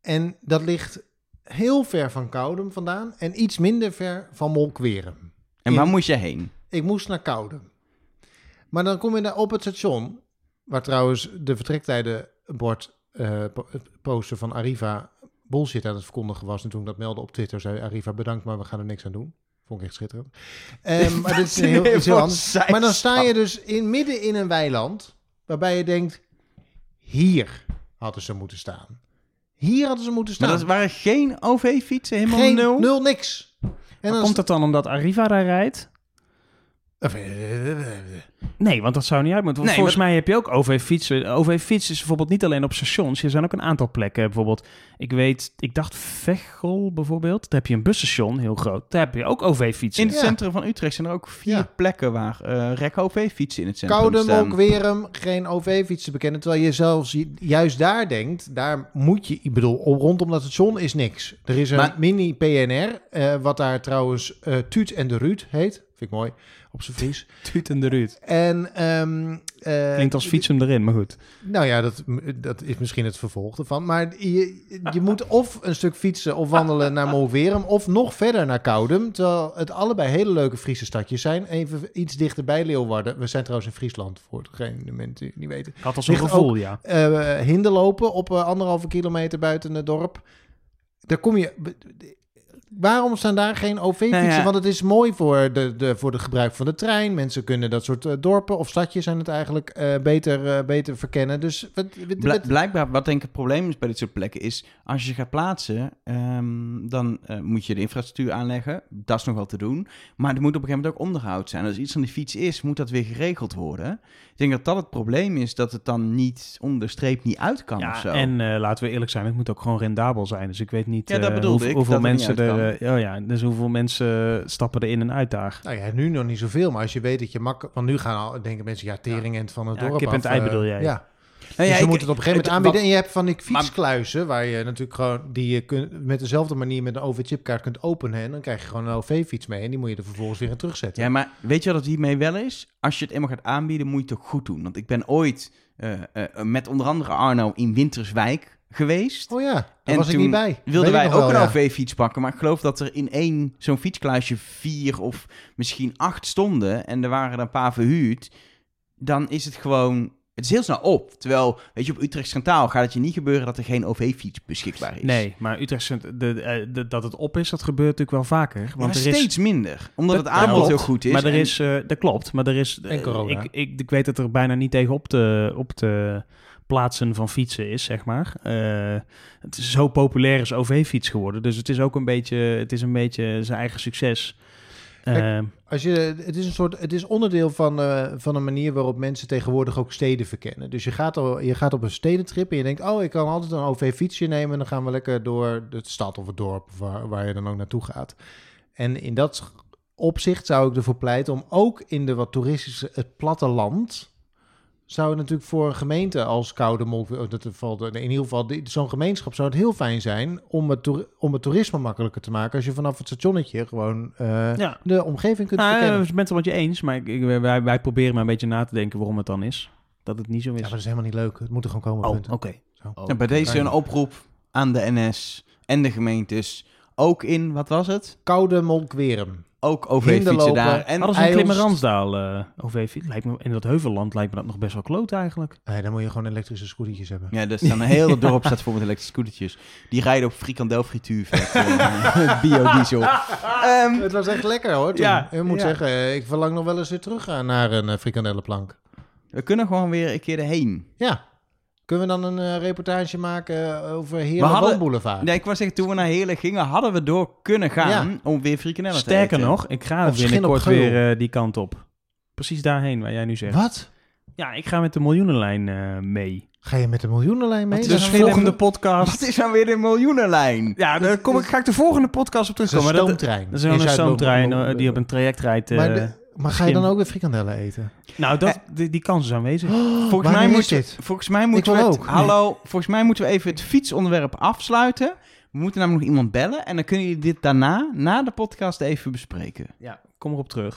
En dat ligt heel ver van Koudem vandaan en iets minder ver van Molkweren. En waar in- moest je heen? Ik moest naar Koudem. Maar dan kom je op het station, waar trouwens de vertrektijdenbord eh po- het poster van Arriva bullshit aan het verkondigen was. En toen ik dat meldde op Twitter, zei Arriva bedankt, maar we gaan er niks aan doen. Vond ik echt schitterend. Ehm, [LAUGHS] maar dit is heel, iets heel anders. Maar dan sta je dus in, midden in een weiland, waarbij je denkt, hier hadden ze moeten staan. Hier hadden ze moeten Maar staan. dat waren geen OV-fietsen, helemaal Geen nul? nul, niks. En maar dan komt dat dan omdat Arriva daar rijdt? Eh, Nee, want dat zou niet uit moeten. Nee, volgens mij heb je ook OV-fietsen. OV-fiets is bijvoorbeeld niet alleen op stations. Er zijn ook een aantal plekken. Bijvoorbeeld, ik weet, ik dacht Veghel bijvoorbeeld. Daar heb je een busstation, heel groot. Daar heb je ook OV-fietsen. In het Ja. centrum van Utrecht zijn er ook vier Ja. plekken waar eh rek OV-fietsen in het centrum Koudem, staan. ook Weerum, geen OV-fietsen bekennen. Terwijl je zelfs ju- juist daar denkt, daar moet je, ik bedoel, rondom dat station is niks. Er is een Maar- mini PNR, eh, wat daar trouwens eh Tuut en de Ruut heet. Vind ik mooi, op zijn Fries. [LAUGHS] Tuut en de Ruut. En, ehm eh, Klinkt als fietsen erin, maar goed. Nou ja, dat, dat is misschien het vervolg ervan. Maar je, je moet of een stuk fietsen of wandelen naar Molverum... of nog verder naar Koudem. Terwijl het allebei hele leuke Friese stadjes zijn. Even iets dichter bij Leeuwarden. We zijn trouwens in Friesland, voor degene de mensen die het niet weten. Ik had al zo'n gevoel, ja. eh hinderlopen op eh, anderhalve kilometer buiten het dorp. Daar kom je Waarom staan daar geen OV-fietsen? Nou ja. Want het is mooi voor de, de, voor de gebruik van de trein. Mensen kunnen dat soort eh, dorpen of stadjes zijn het eigenlijk eh, beter, eh, beter verkennen. Dus wat, wat- Bl- wat- blijkbaar, wat denk ik het probleem is bij dit soort plekken, is als je gaat plaatsen, ehm, dan eh, moet je de infrastructuur aanleggen. Dat is nog wel te doen. Maar er moet op een gegeven moment ook onderhoud zijn. Als iets aan de fiets is, moet dat weer geregeld worden. Ik denk dat dat het probleem is, dat het dan niet onder de streep niet uit kan of Ja, zo. en eh, laten we eerlijk zijn, het moet ook gewoon rendabel zijn. Dus ik weet niet Ja, dat eh, bedoelde hoeveel, ik, hoeveel dat het mensen er... eh, oh ja, dus hoeveel mensen stappen er in en uit daar. nou ja, nu nog niet zoveel. Maar als je weet dat je makkelijk... Want nu gaan al, denken mensen, ja, teringend van het dorp kip en het ei eh, bedoel jij? Ja. Nou ja, dus je ik- moet het op een gegeven moment het- aanbieden. wat- En je hebt van die fietskluizen, waar je natuurlijk gewoon... die je kunt, met dezelfde manier met een OV-chipkaart kunt openen. En dan krijg je gewoon een OV-fiets mee. En die moet je er vervolgens weer in terugzetten. Ja, maar weet je wat het hiermee wel is? Als je het eenmaal gaat aanbieden, moet je het ook goed doen. Want ik ben ooit eh, met onder andere Arno in Winterswijk geweest. Oh ja, daar En was ik toen niet bij. Wilden wij ook een ja. OV-fiets pakken, maar ik geloof dat er in één zo'n fietskluisje vier of misschien acht stonden en er waren er een paar verhuurd, dan is het gewoon, het is heel snel op. Terwijl, weet je, op Utrecht Centraal gaat het je niet gebeuren dat er geen OV-fiets beschikbaar is. Nee, maar Utrecht, Cent- de, eh, de- dat het op is, dat gebeurt natuurlijk wel vaker. Ja, Want maar er is, steeds minder, omdat Dat- het aanbod klopt. heel goed is. Maar er en- is, eh, dat klopt, maar er is... eh, En corona. Ik, ik, ik weet dat er bijna niet tegen op te, op te plaatsen van fietsen is, zeg maar. Eh, het is zo populair is OV-fiets geworden, dus het is ook een beetje, het is een beetje zijn eigen succes. Kijk, Eh, Als je, het is een soort, het is onderdeel van, eh, van een manier waarop mensen tegenwoordig ook steden verkennen. Dus je gaat, al, je gaat op een stedentrip en je denkt, oh, ik kan altijd een OV-fietsje nemen en dan gaan we lekker door de stad of het dorp waar, waar je dan ook naartoe gaat. En in dat opzicht zou ik ervoor pleiten om ook in de wat toeristische, het platteland, zou het natuurlijk voor een gemeente als Koude Molk, oh, dat valt in ieder geval, zo'n gemeenschap zou het heel fijn zijn om het, toer- om het toerisme makkelijker te maken. Als je vanaf het stationnetje gewoon eh, ja. de omgeving kunt Nou, verkennen. ik ben het wel met je eens, maar ik, ik- wij, wij proberen maar een beetje na te denken waarom het dan is. Dat het niet zo Ja, is. maar dat is helemaal niet leuk. Het moet er gewoon komen. oh, punten. oké. Zo. Oh, Ja, bij deze een oproep aan de NS en de gemeentes. Ook in, wat was het? Koude Molkwerum. Ook OV-fietsen daar. En Hadden ze in Eils- Klimmerandsdaal eh OV-fiets? Lijkt me in dat heuvelland lijkt me dat nog best wel kloot eigenlijk. Nee, dan moet je gewoon elektrische scootertjes hebben. Ja, er staan een hele dorp staat vol met elektrische scootertjes. Die rijden op frikandel frituurvet. eh, [LAUGHS] biodiesel. Ehm, Het was echt lekker hoor. Toen. Ja, ik moet ja. zeggen, eh, ik verlang nog wel eens weer terug gaan naar een uh, frikandellenplank. we kunnen gewoon weer een keer erheen. Ja. Kunnen we dan een eh, reportage maken over Heerlen hadden- Woonboulevard? Nee, ik wou zeggen, toen we naar Heerlen gingen, hadden we door kunnen gaan Ja. om weer frikandellen te Sterker nog, ik ga binnenkort weer eh, die kant op. Precies daarheen waar jij nu zegt. Wat? Ja, ik ga met de miljoenenlijn eh, mee. Ga je met de miljoenenlijn mee? Wat een voor volgende een- podcast. Wat is nou weer de miljoenenlijn? Ja, daar kom ik, ga ik de volgende podcast op dat is terugkomen. een Maar dat, stoomtrein. dat is een stoomtrein eh, die op een traject rijdt. eh, Maar, de- maar ga je dan ook weer frikandellen eten? nou, dat, die, die kans is aanwezig. [GASPS] Volgens mij, is moeten, dit? volgens mij moeten we het, ook. Hallo, volgens mij moeten we even het fietsonderwerp afsluiten. We moeten namelijk nog iemand bellen. En dan kunnen jullie dit daarna, na de podcast, even bespreken. Ja, kom erop terug.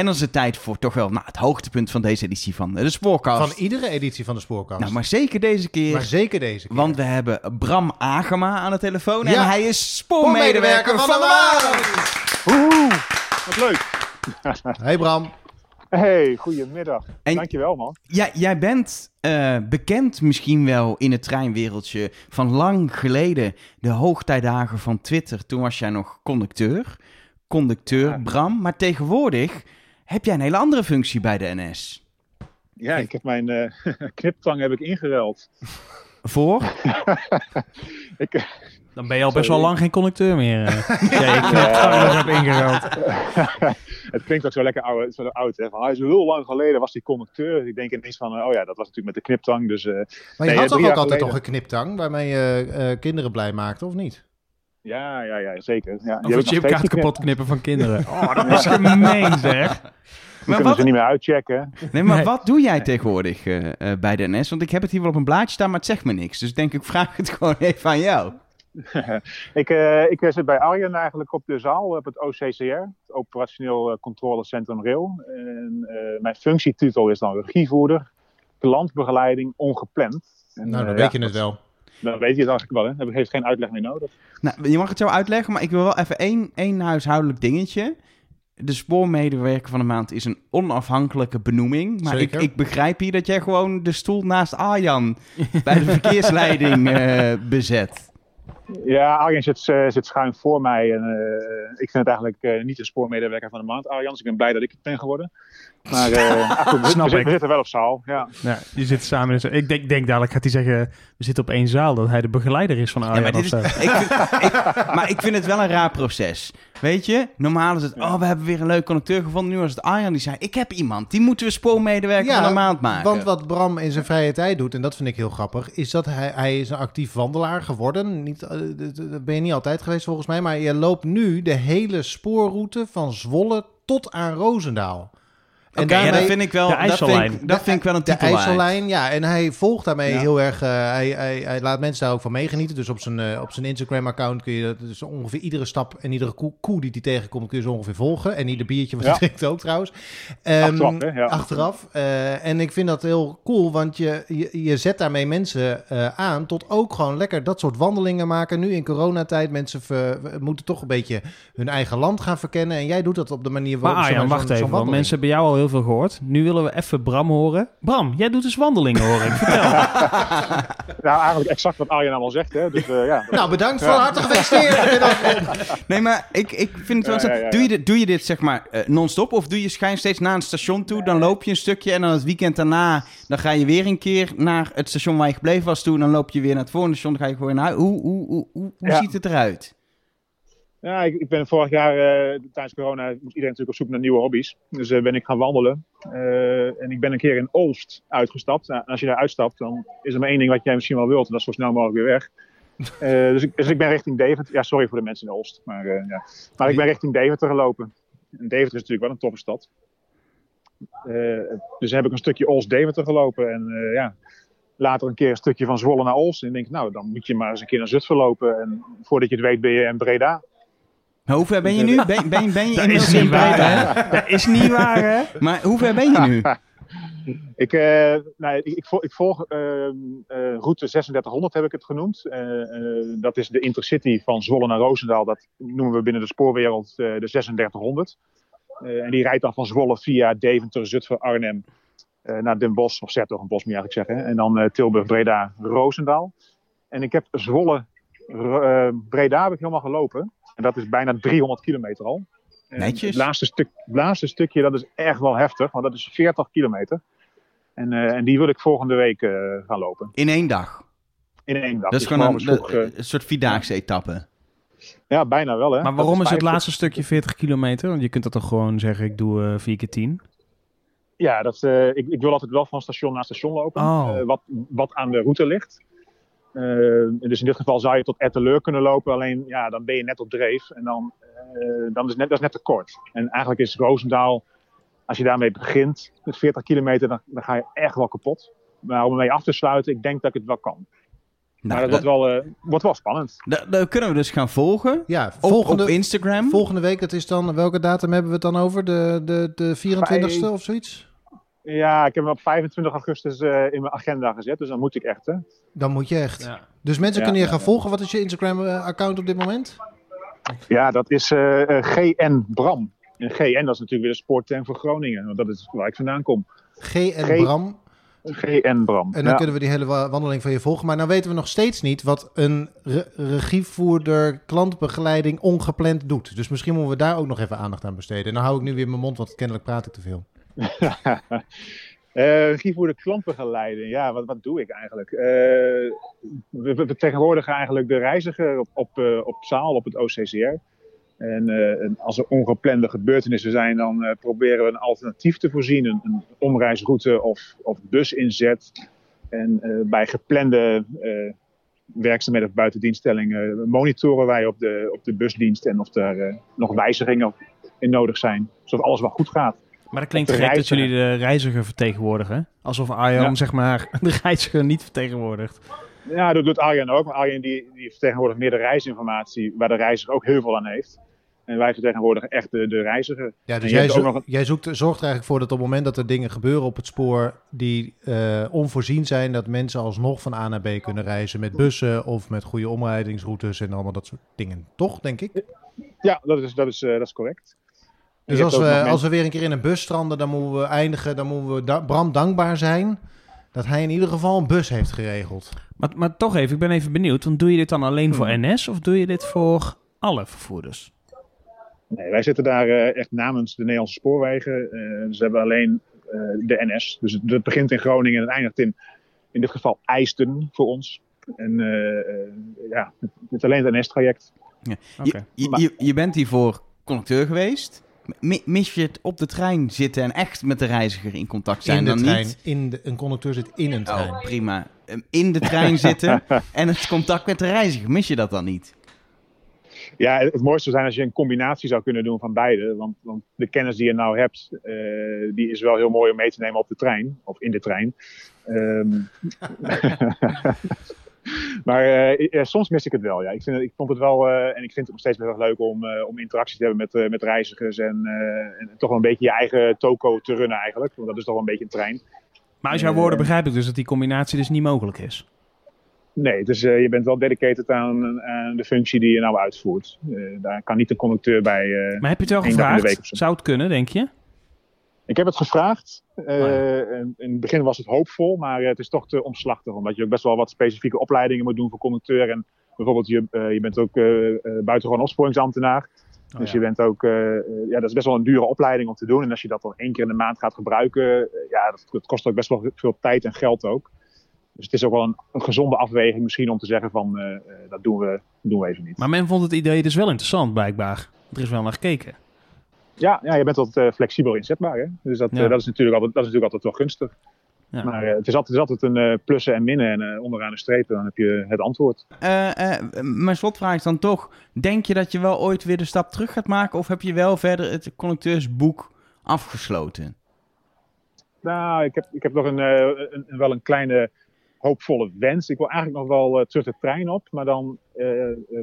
En dan is het tijd voor toch wel nou, het hoogtepunt van deze editie van de Spoorkast. Van iedere editie van de Spoorkast. nou, maar zeker deze keer. Maar zeker deze keer. want we hebben Bram Agema aan de telefoon. Ja. En hij is spoormedewerker van de maand. Oeh, wat leuk. [LAUGHS] Hey Bram. Hey, goedemiddag. En- Dankjewel, man. Ja, jij bent eh, bekend misschien wel in het treinwereldje van lang geleden. De hoogtijdagen van Twitter. Toen was jij nog conducteur. Conducteur Ja. Bram. Maar tegenwoordig heb jij een hele andere functie bij de NS. Ja, ik heb mijn eh [LAUGHS] kniptang heb ik ingeruild. Voor? [LAUGHS] Ik, Dan ben je al best Sorry. wel lang geen conducteur meer. eh. [LAUGHS] ja, ik heb heb ingeruild. het klinkt ook zo lekker oud, zo oud hè. Van, hij is heel lang geleden was hij conducteur. Ik denk ineens van, eh, oh ja, dat was natuurlijk met de kniptang. Dus eh, Maar je Nee, had toch ook altijd geleden. toch een kniptang waarmee je eh, kinderen blij maakte, of niet? Ja, ja, ja, zeker. Ja, Of een nog chipkaart kapot knippen van kinderen. [LAUGHS] Oh, dat is gemeen [LAUGHS] zeg. Maar kunnen wat, ze niet meer uitchecken. nee, maar Nee. wat doe jij tegenwoordig eh, eh, bij de NS? Want ik heb het hier wel op een blaadje staan, maar het zegt me niks. Dus ik denk ik vraag het [LAUGHS] gewoon even aan jou. ik, eh, ik zit bij Arjen eigenlijk op de zaal op het OCCR, het Operationeel Controlecentrum Rail. En, eh, mijn functietitel is dan regievoerder, klantbegeleiding ongepland. En, Nou, dan weet ja, je het wel. Dan weet je het eigenlijk wel, hè? Daar heeft geen uitleg meer nodig. Nou, je mag het zo uitleggen, maar ik wil wel even één, één huishoudelijk dingetje. de spoormedewerker van de maand is een onafhankelijke benoeming. Maar ik, ik begrijp hier dat jij gewoon de stoel naast Arjan bij de verkeersleiding [LAUGHS] eh, bezet. Ja, Arjen zit, eh, zit schuin voor mij. En, eh, ik vind het eigenlijk eh, niet de spoormedewerker van de maand, Arjan. Dus ik ben blij dat ik het ben geworden. Maar eh, ah, [LAUGHS] goed, we, Snap we, ik. we zitten wel op zaal. Ja. Ja, die zitten samen in Ik denk, denk dadelijk gaat hij zeggen, we zitten op één zaal, dat hij de begeleider is van Ja, Arjan maar, dit is, zo. ik vind, ik, maar ik vind het wel een raar proces. Weet je, normaal is het, oh, we hebben weer een leuk conducteur gevonden. Nu was het Arjan die zei, ik heb iemand, die moeten we spoormedewerker van de maand maken. Want wat Bram in zijn vrije tijd doet, en dat vind ik heel grappig, is dat hij, hij is een actief wandelaar geworden. Niet, eh, dat ben je niet altijd geweest volgens mij, maar je loopt nu de hele spoorroute van Zwolle tot aan Roosendaal. Oké, ja, dat vind ik wel, de dat vind ik, dat vind ik wel een titel. IJssellijn, ja. En hij volgt daarmee Ja. heel erg... eh, hij, hij, hij laat mensen daar ook van meegenieten. Dus op zijn, eh, op zijn Instagram-account kun je dus ongeveer iedere stap... en iedere koe, koe die hij tegenkomt kun je zo ongeveer volgen. En ieder biertje wat Ja. hij [LAUGHS] drinkt ook trouwens. Ehm, Achteraf, hè? Ja. Achteraf. Eh, en ik vind dat heel cool, want je, je, je zet daarmee mensen aan... tot ook gewoon lekker dat soort wandelingen maken. Nu in coronatijd, mensen ver- moeten toch een beetje hun eigen land gaan verkennen. En jij doet dat op de manier Maar waarop... Arjan, zo'n- wacht zo'n even, want mensen hebben jou al heel veel gehoord. Nu willen we even Bram horen. Bram, jij doet dus wandelingen, hoor ik. Vertel. [LAUGHS] Nou, eigenlijk exact wat Arjen allemaal zegt. Hè. Dus, eh, ja. Nou, bedankt voor harte gefeliciteerd. Nee, maar ik, ik vind het wel... Ja, zo- ja, ja, Doe, je dit, doe je dit zeg maar eh, non-stop? Of doe je schijn steeds naar een station toe, dan loop je een stukje... en dan het weekend daarna, dan ga je weer een keer naar het station waar je gebleven was toe... en dan loop je weer naar het volgende station, dan ga je gewoon naar. Hoe, hoe, hoe, hoe, hoe Ja. ziet het eruit? Ja, ik, ik ben vorig jaar eh, tijdens corona moest iedereen natuurlijk op zoek naar nieuwe hobby's. Dus eh, ben ik gaan wandelen. Eh, en ik ben een keer in Olst uitgestapt. Nou, als je daar uitstapt, dan is er maar één ding wat jij misschien wel wilt. En dat is zo snel mogelijk weer weg. [LAUGHS] Dus, ik, dus ik ben richting Deventer. Ja, sorry voor de mensen in Olst. Maar, ja. maar ik ben richting Deventer gelopen. En Deventer is natuurlijk wel een toffe stad. Dus heb ik een stukje Olst-Deventer gelopen. En ja, later een keer een stukje van Zwolle naar Olst. En ik denk, nou, dan moet je maar eens een keer naar Zutphen lopen. En voordat je het weet ben je in Breda. Maar hoe ver ben je [LAUGHS] nu? Ben, ben, ben je Dat inmiddels is in niet waar, Breda? hè? Dat is niet waar, hè? [LAUGHS] Maar hoe ver ben je nu? [LAUGHS] Ik, eh, nee, ik, ik volg, ik volg eh, eh, route 3600 heb ik het genoemd. Eh, eh, dat is de intercity van Zwolle naar Roosendaal. Dat noemen we binnen de spoorwereld eh, de 3600. Eh, en die rijdt dan van Zwolle via Deventer, Zutphen, Arnhem eh, naar Den Bosch, of Zertogenbos moet je eigenlijk zeggen. En dan eh, Tilburg, Breda, Roosendaal. En ik heb Zwolle, eh, Breda heb ik helemaal gelopen. En dat is bijna 300 kilometer al. En Netjes. Het laatste, stuk, het laatste stukje, dat is echt wel heftig, want dat is 40 kilometer. En, eh, en die wil ik volgende week eh, gaan lopen. In één dag. In één dag. Dat is Dus gewoon een, soort vierdaagse etappe. eh, ja, bijna wel hè. Maar waarom Dat is het laatste stukje 40 kilometer? Want je kunt dat toch gewoon zeggen, ik doe eh 4 keer 10? Ja, dat, eh, ik, ik wil altijd wel van station naar station lopen. Oh. eh, wat, wat aan de route ligt. Eh, dus in dit geval zou je tot Etteleur kunnen lopen. Alleen ja, dan ben je net op dreef. En dan, eh, dan is net, dat is net te kort. En eigenlijk is Roosendaal, als je daarmee begint, met 40 kilometer, dan, dan ga je echt wel kapot. Maar om ermee af te sluiten, ik denk dat ik het wel kan. maar Nou, dat wordt dat, wel, eh, wordt wel spannend. dat- kunnen we dus gaan volgen. Ja, volgende, op Instagram. volgende week, dat is dan... Welke datum hebben we het dan over? De, de, de 24ste of zoiets? Ja, ik heb hem op 25 augustus eh, in mijn agenda gezet. Dus dan moet ik echt. Hè. Dan moet je echt. Ja. Dus mensen Ja, kunnen je gaan ja. volgen. Wat is je Instagram-account op dit moment? Ja, dat is eh, eh, GN Bram. En GN dat is natuurlijk weer de sportterm voor Groningen. Want dat is waar ik vandaan kom. G en G- Bram. GN Bram. En dan Ja. kunnen we die hele wa- wandeling van je volgen. Maar nou weten we nog steeds niet wat een re- regievoerder klantbegeleiding ongepland doet. Dus misschien moeten we daar ook nog even aandacht aan besteden. En dan hou ik nu weer mijn mond, want kennelijk praat ik te veel. [LAUGHS] Eh, regievoerder klantbegeleiding. Ja, wat, wat doe ik eigenlijk? Eh, we, we vertegenwoordigen eigenlijk de reiziger op, op, eh, op zaal, op het OCCR. En, eh, en als er ongeplande gebeurtenissen zijn, dan proberen we een alternatief te voorzien. Een, een omreisroute of, of businzet. En bij geplande werkzaamheden of buitendienststellingen monitoren wij op de, op de busdienst en of er nog wijzigingen in nodig zijn. Zodat alles wel goed gaat. Maar dat klinkt gek dat jullie de reiziger vertegenwoordigen. Alsof Arjan, Ja. zeg maar, [LAUGHS] de reiziger niet vertegenwoordigt. Ja, dat doet Arjen ook. Maar Arjen die, die vertegenwoordigt meer de reisinformatie, waar de reiziger ook heel veel aan heeft. En wij vertegenwoordigen echt de, de reiziger. Ja, En dus jij, hebt ook zo- nog een- jij zoekt, zorgt er eigenlijk voor dat op het moment dat er dingen gebeuren op het spoor die eh, onvoorzien zijn, dat mensen alsnog van A naar B kunnen reizen met bussen of met goede omrijdingsroutes en allemaal dat soort dingen. Toch, denk ik? Ja, dat is, dat is, eh, dat is correct. Dus als we, als we weer een keer in een bus stranden, dan moeten we eindigen. Dan moeten we da- Bram dankbaar zijn dat hij in ieder geval een bus heeft geregeld. Maar, maar toch even, ik ben even benieuwd. Want doe je dit dan alleen voor Hmm. NS of doe je dit voor alle vervoerders? Nee, wij zitten daar eh, echt namens de Nederlandse spoorwegen. Eh, ze hebben alleen eh, de NS. Dus het, het begint in Groningen en het eindigt in, in dit geval IJsden voor ons. En ja, het is alleen het NS-traject. Oké. Je, je, je, je bent hiervoor conducteur geweest. Mi- Mis je het op de trein zitten en echt met de reiziger in contact zijn in de dan trein. niet? In de, een conducteur zit in een trein. Oh, prima. Ehm, In de trein [LAUGHS] zitten en het contact met de reiziger. Mis je dat dan niet? Ja, het mooiste zou zijn als je een combinatie zou kunnen doen van beide. Want, want de kennis die je nou hebt, eh, die is wel heel mooi om mee te nemen op de trein. Of in de trein. Ehm, [LAUGHS] [LAUGHS] maar eh, ja, soms mis ik het wel. Ja. Ik, vind, ik vond het wel, eh, en ik vind het nog steeds heel erg leuk om, eh, om interactie te hebben met, met reizigers. En, en toch wel een beetje je eigen toko te runnen eigenlijk. Want dat is toch wel een beetje een trein. Maar uit jouw woorden begrijp ik dus dat die combinatie dus niet mogelijk is. Nee, dus je bent wel dedicated aan, aan de functie die je nou uitvoert. Daar kan niet de conducteur bij. eh, Maar heb je het wel gevraagd? Zou het kunnen, denk je? Ik heb het gevraagd. Eh, Oh ja. en in het begin was het hoopvol, maar eh, het is toch te omslachtig. Omdat je ook best wel wat specifieke opleidingen moet doen voor conducteur. En bijvoorbeeld, je, eh, je bent ook eh, buitengewoon opsporingsambtenaar. Oh, dus ja. je bent ook, ja, dat is best wel een dure opleiding om te doen. En als je dat dan één keer in de maand gaat gebruiken, ja, dat, dat kost ook best wel veel tijd en geld ook. Dus het is ook wel een, een gezonde afweging misschien om te zeggen van, dat doen we, doen we even niet. Maar men vond het idee dus wel interessant, blijkbaar. Er is wel naar gekeken. Ja, ja je bent wat eh, flexibel inzetbaar. Hè? Dus dat, Ja. eh, dat, is natuurlijk altijd, dat is natuurlijk altijd wel gunstig. Ja. Maar eh, het, is altijd, het is altijd een eh, plussen en minnen. En onderaan de strepen dan heb je het antwoord. Mijn slotvraag is dan toch: denk je dat je wel ooit weer de stap terug gaat maken? Of heb je wel verder het conducteursboek afgesloten? Nou, ik heb, ik heb nog een, een, een- wel een kleine hoopvolle wens. Ik wil eigenlijk nog wel eh, terug de trein op. Maar dan eh,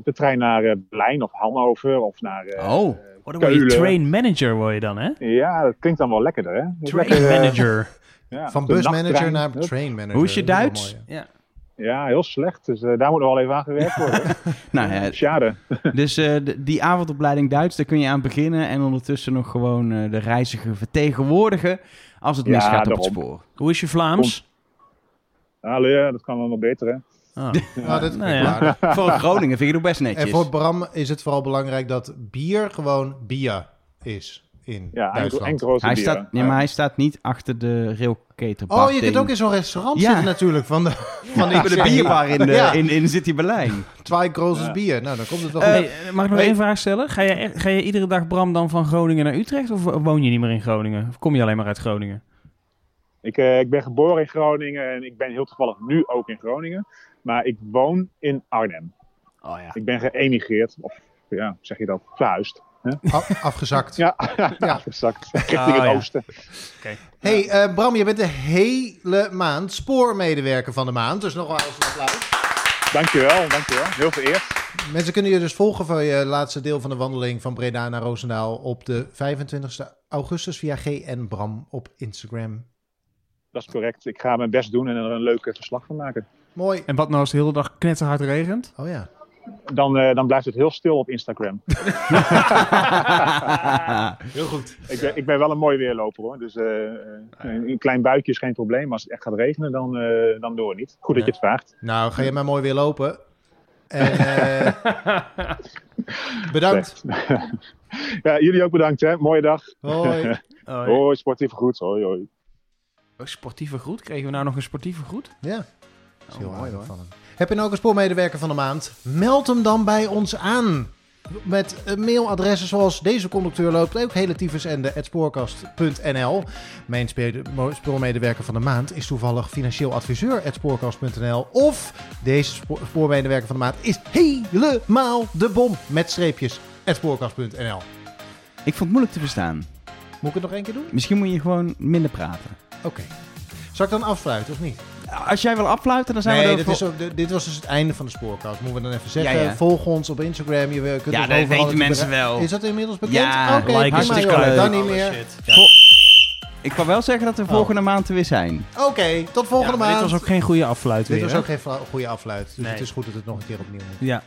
de trein naar eh, Berlijn of Hannover of naar eh, Oh. Dan word je Keulen. train manager, word je dan, hè? Ja, dat klinkt dan wel lekkerder, hè? Train lekker, eh, manager. [LAUGHS] ja, Van busmanager naar train manager. Hoe is je Duits? mooi, ja. Ja, heel slecht. Dus eh, daar moet nog wel even aan gewerkt worden. [LAUGHS] Nou ja, Schade. [LAUGHS] dus eh, die avondopleiding Duits, daar kun je aan beginnen. En ondertussen nog gewoon eh, de reiziger vertegenwoordigen als het Ja, misgaat op het spoor. Hoe is je Vlaams? Allee, ja, dat kan wel nog beter, hè? Ah. [LAUGHS] Nou, dat Nou ja. [LAUGHS] Voor Groningen vind ik het ook best En netjes. voor Bram is het vooral belangrijk dat bier gewoon bia is in Ja, Duitsland. Hij staat, maar hij staat niet achter de railketen. Oh, je kunt ook in zo'n restaurant Ja. zitten natuurlijk van de, [LAUGHS] van de bierbar in, de, Ja. in, in City Berlijn. Twee grozes Ja. bier. Nou, dan komt het wel. Hey, mag ik nog hey. één vraag stellen? Ga je, echt- ga je iedere dag, Bram, dan van Groningen naar Utrecht? Of woon je niet meer in Groningen? Of kom je alleen maar uit Groningen? Ik, eh, ik ben geboren in Groningen en ik ben heel toevallig nu ook in Groningen. Maar ik woon in Arnhem. Oh ja. Ik ben geëmigreerd, of ja, zeg je dat, verhuisd. Af- afgezakt. Ja, [LAUGHS] Ja. ja. gezakt. Richting Ah, het ja. oosten. Hey eh, Bram, je bent de hele maand spoormedewerker van de maand. Dus nogmaals een applaus. Dankjewel, dankjewel. Heel vereerd. Mensen kunnen je dus volgen van je laatste deel van de wandeling van Breda naar Roosendaal op de 25 augustus via GN Bram op Instagram. Dat is correct. Ik ga mijn best doen en er een leuk verslag van maken. Mooi. En wat nou als de hele dag knetterhard regent? Oh ja. Dan, eh, dan blijft het heel stil op Instagram. [LAUGHS] [LAUGHS] Heel goed. ik, ben, ik ben wel een mooi weerloper hoor. Dus eh, eh, een een klein buikje is geen probleem. Maar als het echt gaat regenen, dan, eh dan door niet. Goed dat je het vraagt. Nou, ga je maar mooi weer lopen. En, eh, [LAUGHS] bedankt. ja, jullie ook bedankt hè. Mooie dag. Hoi. Oh, Hoi, sportief goed. Hoi, hoi. Sportieve groet? Kregen we nou nog een sportieve groet? Ja. Dat is heel Oh, mooi, hoor. van hem. Heb je nou ook een spoormedewerker van de maand? Meld hem dan bij ons aan. Met eh, mailadressen zoals deze conducteur loopt. Ook spoorkast.nl. Mijn spoormedewerker van de maand is toevallig financieel adviseur spoorkast.nl. Of deze spo- spoormedewerker van de maand is helemaal de bom. Met streepjes spoorkast.nl. Ik vond het moeilijk te verstaan. Moet ik het nog één keer doen? Misschien moet je gewoon minder praten. Oké. Zal ik dan afsluiten of niet? Als jij wil afluiten, dan zijn Nee, we er is ook, dit dit was dus het einde van de spoorkast. Moeten we dan even zeggen. Ja, ja. Volg ons op Instagram. Je kunt Ja, dat weten mensen wel. Is dat inmiddels bekend? Ja, Oké, like leuk. Dan niet meer. shit. Ik kan wel zeggen dat we Oh. volgende maand er weer zijn. Oké, tot volgende maand. dit was ook geen goede afsluit Dit weer, was hè? ook geen goede afluit. Dus Nee. het is goed dat het nog een keer opnieuw moet. Ja.